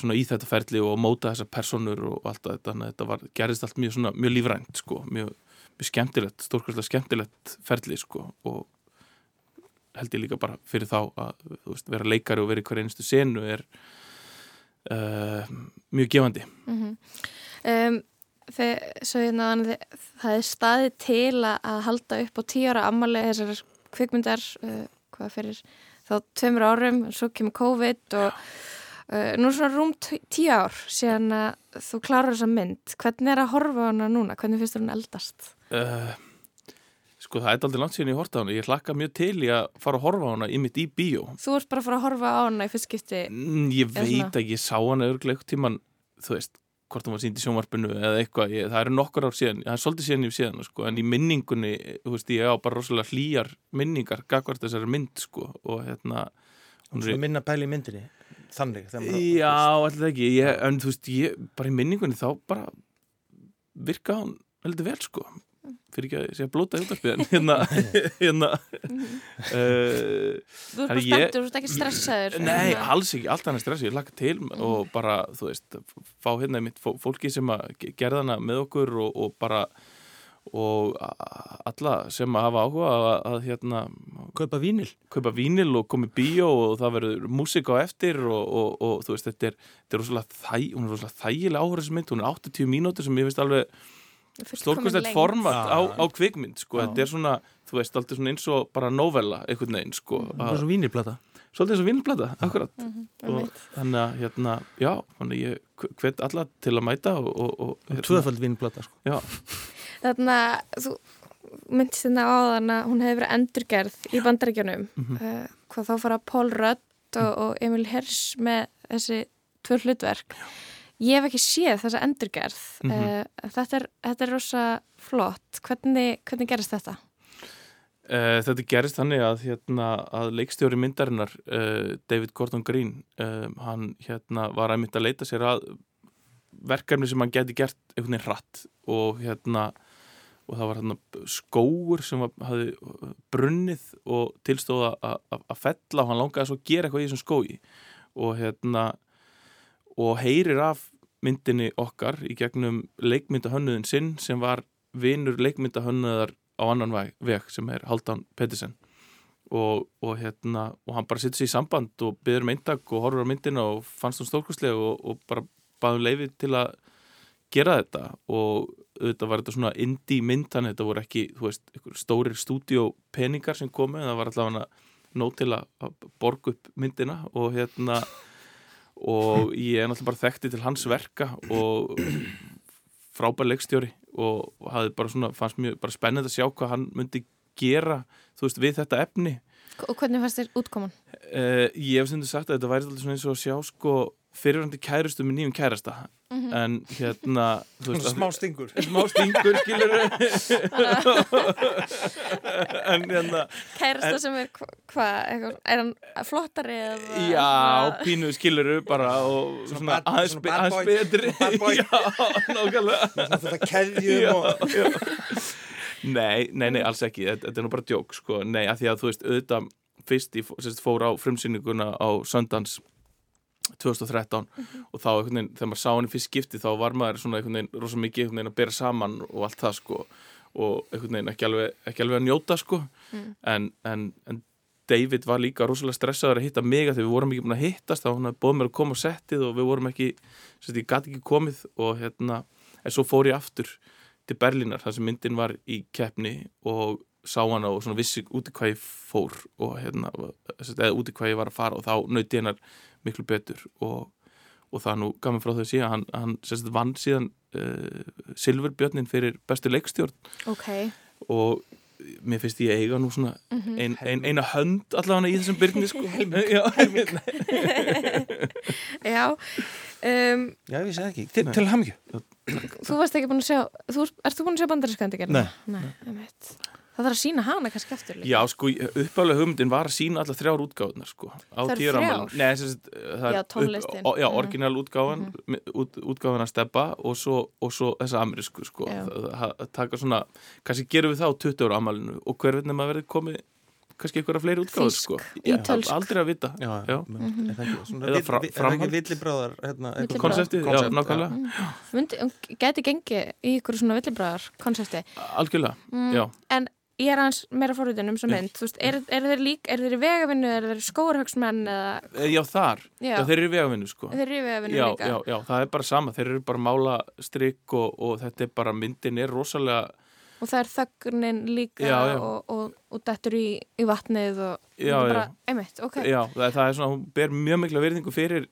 svona í þetta ferli og móta þessar personur og allt þetta, þannig að þetta var, gerist allt mjög svona, mjög lífrænt sko, mjög, mjög skemmtilegt, stórkvæslega skemmtilegt ferli sko. Og held ég líka bara fyrir þá að veist, vera leikari og vera í hver einustu senu er uh, mjög gefandi. Um, þegar, svo hérna að það er staðið til að, að halda upp á tíu ára ammali þessar kvikmyndar uh, hvað fyrir þá tveimur árum svo kemur COVID og uh, nú er svona rúm tí- tíu ár síðan að þú klarar þessa mynd. Hvernig er að horfa hana núna, hvernig finnst þú hún eldast? Uh, sko það er aldrei langt síðan ég horta hana. Ég hlakka mjög til í að fara að horfa hana í mitt í bíó. Þú ert bara að fara að horfa á hana í fyrst skipti Mm, Ég veit svona- ekki, ég sá hana eitthvað tíman, þú veist, hvort hún var sínd í sjónvarpinu eða eitthvað, ég, það eru nokkur ár síðan, það er svolítið síðan ég síðan, sko, en í minningunni, þú veist, ég á bara rosalega hlýjar minningar, gagvart þessari mynd, sko, og hérna, Svona minna pæli í myndinni Þannig maður- Já, alltaf ekki, ég, en þú veist, ég, bara í minningunni þá bara virka hún heldur vel, sko, fyrir ekki að ég sé að blóta í útarpið, en hérna, hérna, uh, þú ert bara spenntur, þú ert ekki stressaður Nei, Hérna. alls ekki, allt annað stressi, ég laka til og bara, þú veist, fá hérna mitt fólki sem að ge- gerða hana með okkur og, og bara og alla sem að hafa áhuga að, að hérna Kaupa vínil kaupa vínil og komi bíó og það verður músík á eftir og, og, og þú veist, þetta er, þetta er rosalega, þæ, hún er rosalega þægilega áhverjusmynd, hún er 80 mínútur sem ég veist alveg stórkvæmstætt format á, Já. á kvikmynd, sko, Já. þetta er svona þú veist, alltaf svona eins og bara novella einhvern veginn, sko, Bara að, svo vínilplata svolítið eins og vínilplata, akkurat. Mhm, og einmitt. þannig að hérna, já, þannig að ég hvet alla til að mæta og, og, og hérna, Tvöfald vínilplata sko. já, Þannig að þú myndist þetta á þann að hún hefði verið endurgerð í bandaríkjunum. Mhm. uh, hvað þá fara Paul Rudd og, og Emil Hirsch með þessi tvö hlutverk ég hef ekki séð þessa endurgerð Mhm. uh, þetta, er, þetta er rosa flott hvernig, hvernig gerist þetta? Uh, þetta gerist þannig að, hérna, að leikstjóri myndarinnar uh, David Gordon Green hann hérna, var að mynda að leita sér að verkefni sem hann geti gert einhvern veginn hratt og hérna og það var skóur sem var, hafði brunnið og tilstóða að fella og hann langaði svo að gera eitthvað í þessum skói og hérna og heyrir af myndinni okkar í gegnum leikmyndahönnuðin sinn sem var vinur leikmyndahönnuðar á annan veg, sem er Haldan Pettersen. Og, og hérna og hann bara sittur sér í samband og byður um eintak og horfur á myndina og fannst hún stórkostlega og, og bara baðum leiði til að gera þetta. Og auðvitað var þetta svona indie mynd þannig þetta voru ekki, þú veist, stórir stúdíópeningar sem komu en það var nóg til að að borga upp myndina. Og hérna og ég er náttúrulega bara þekkti til hans verka og frábær leikstjóri og hafði bara svona, fannst mjög bara spennend að sjá hvað hann myndi gera þú veist, við þetta efni Og hvernig fannst þér útkoman? uh, ég hef stundu sagt að þetta væri alltaf svona eins og að sjá sko fyrirvændi kærustu með nýjum kærasta en hérna veist, smá stingur. Smá stingur skilur en hérna Kærasta sem er hva- hvað, eitthvað, er hann flottari eða? Já, svona- pínu skiluru bara og Svona aðeins, betri svona bad boy. Já, nákvæmlega. Þetta keðjum og já. Nei, nei, nei, alls ekki. Þetta, þetta er nú bara djók, sko. Nei, að því að þú veist, auðvitað fyrst sem sagt, fór á frumsýninguna á Sundance 2013 og þá einhvern veginn, þegar maður sá henni fyrst skipti þá var maður svona einhvern veginn rosa mikið einhvern veginn að bera saman og allt það sko og einhvern veginn ekki alveg, ekki alveg að njóta sko. En, en, en David var líka rosalega stressaður að hitta mig að því við vorum ekki búin að hittast þá hann hafði bóð mér að koma á settið og við vorum ekki sagt, ég gæti ekki komið og hérna en svo fór ég aftur til Berlínar þar sem myndin var í keppni og sá hana og svona vissi út í hvað ég fór og hérna, eða út í hvað ég var að fara og þá nöyti hennar miklu betur og, og það nú gaman frá þau síðan hann, hann sagt, vann síðan uh, Silfurbjörnin fyrir bestu leikstjórn Ok, og mér finnst ég eiga nú svona ein, ein, eina hönd allavega í þessum byrni sko. Já, já um, Já, ég vissi ekki, til, til hamingju Þú varst ekki búin að sjá þú, Ert þú búin að sjá bandaríska endigerðina? Nei. Nei, einmitt. Það þarf að sína hana kannski aftur líka Já, sko, uppálega hugmyndin var að sína allar þrjár útgáðunar, sko á Það eru þrjár? Nei, sem sagt, það er Já, tónlistin. upp- Já, Mhm. orginal útgáðan út, útgáðan að steppa og svo, og svo þessa amerísku, sko það, það, taka svona, kannski gerum við það á 20 ára ammælinu og hver veginn maður verið komið kannski einhverja fleiri útgáður, sko ítölsk. aldrei að vita Já, Já. er ekki svona Eða Er framhald? ekki villibráðar hérna. Konseptið, já, Konsept, nákvæmlega Mundi, Gæti gengið í ykkur svona villibræðar konsepti Algjörlega, Mm. já En ég er aðeins meira fórhundin um svo mynd Þú veist, er, er þeir lík, er þeir í vegavinnu er þeir skóarhauksmenn eða Eh, Já, þar, Já. já, þeir eru í vegavinnu, sko þeir eru í vegavinnu já, líka já, já, það er bara sama, þeir eru bara mála strikk og, og þetta er bara, myndin er rosalega og það er þögnin líka Já, já. Og, og, og dettur í, í vatnið og bara, einmitt, ok Já, það, það er svona, hún ber mjög mikla verðingu fyrir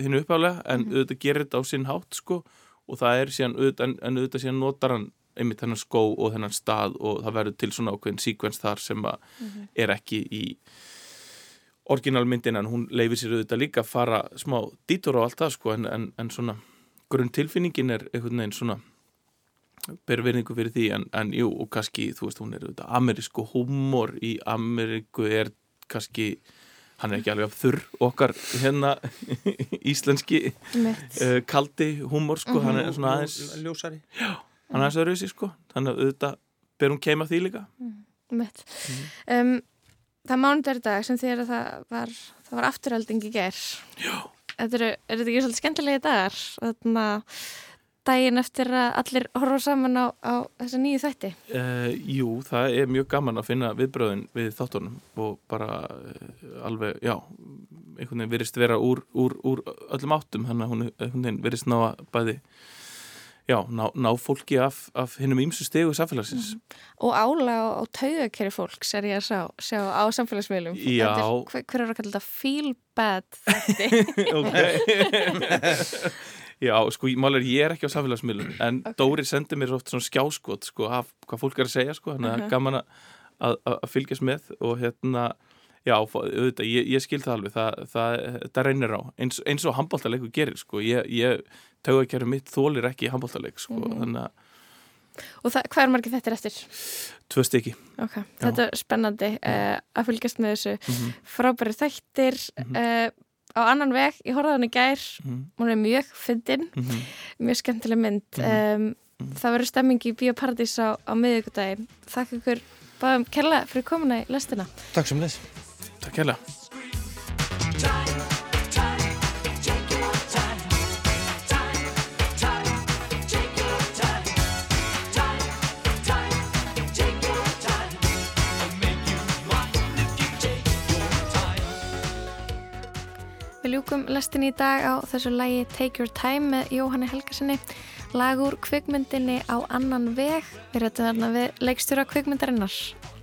hinn uppálega en Mhm. auðvitað gerir þetta á sinn hátt sko og það er síðan auðvitað, en auðvitað síðan notar hann einmitt þennan skó og þennan stað og það verður til svona ákveðin síkvens þar sem að Mhm. er ekki í orginalmyndin en hún leifir sér auðvitað líka að fara smá dítur og allt það sko en, en, en svona grunn tilfinningin er einhvern veginn svona ber verðingu fyrir því en, en jú og kannski þú veist hún er auðvitað amerísku húmor í Ameríku er kannski hann er ekki alveg af þurr okkar hérna íslenski uh, kaldi húmor sko, hann er svona aðeins Ljósari hann er aðeins öðruvísi sko, þannig að auðvitað ber hún keima því líka Einmitt. Um, það mánudagur í dag sem því að það var, það var afturhalding í ger. Já. Þetta eru, er þetta ekki svolítið skemmtilegi dagar? Þannig að daginn eftir að allir horfa saman á, á þessa nýju þætti. uh, Jú, það er mjög gaman að finna viðbröðin við þáttunum og bara uh, alveg, já einhvern veginn virðist vera úr, úr, úr öllum áttum, þannig að hún virðist ná að bæði já, ná, ná fólki af, af hinnum ímsu stegu samfélagsins Og ála á, á taugakeri fólks er ég að sjá, sjá á samfélagsmiðlum. Já. Þetta er, hver, hver er að kalla þetta feel bad þætti? ok Já, sko, mál er ég er ekki á samfélagsmiðlum en Dóri sendi mér oft svona skjáskot sko, af hvað fólk er að segja sko, að Mhm. uh gaman að, að, að fylgjast með og hérna Já, auðvitað, ég, ég skil það alveg, það, það, það reynir á, eins, eins og handbóltaleiku gerir, sko, ég, ég taugakerfi mitt þólir ekki handbóltaleik, sko, þannig að Og það, hvað er margir þetta eftir? tvö stykki. Ok, þetta er spennandi uh, að fylgjast með þessu Mhm. frábæri þættir uh, á annan veg, ég horfði á hann í gær Mhm. hún er mjög fyndin Mhm. mjög skemmtileg mynd um, það verður stemming í Bíóparadís á, á miðugudagi þakka ykkur báðum kærlega fyrir komuna í lestina Takk sem leys Takk hérlega. Ljúkum lestin í dag á þessu lægi Take Your Time með Jóhanni Helgarsinni lag úr kvikmyndinni á annan veg við rættum þarna við leikstjóra kvikmyndarinnar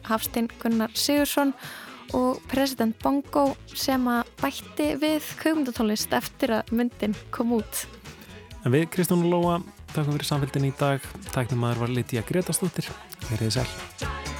Hafstein Gunnar Sigursson og president Bongo sem að bætti við kvikmyndatónlist eftir að myndin kom út En við, Kristján Lóa, takkum fyrir samfélgin í dag. Tæknum maður var Lítiða Gretastóttir. Verðið sæl.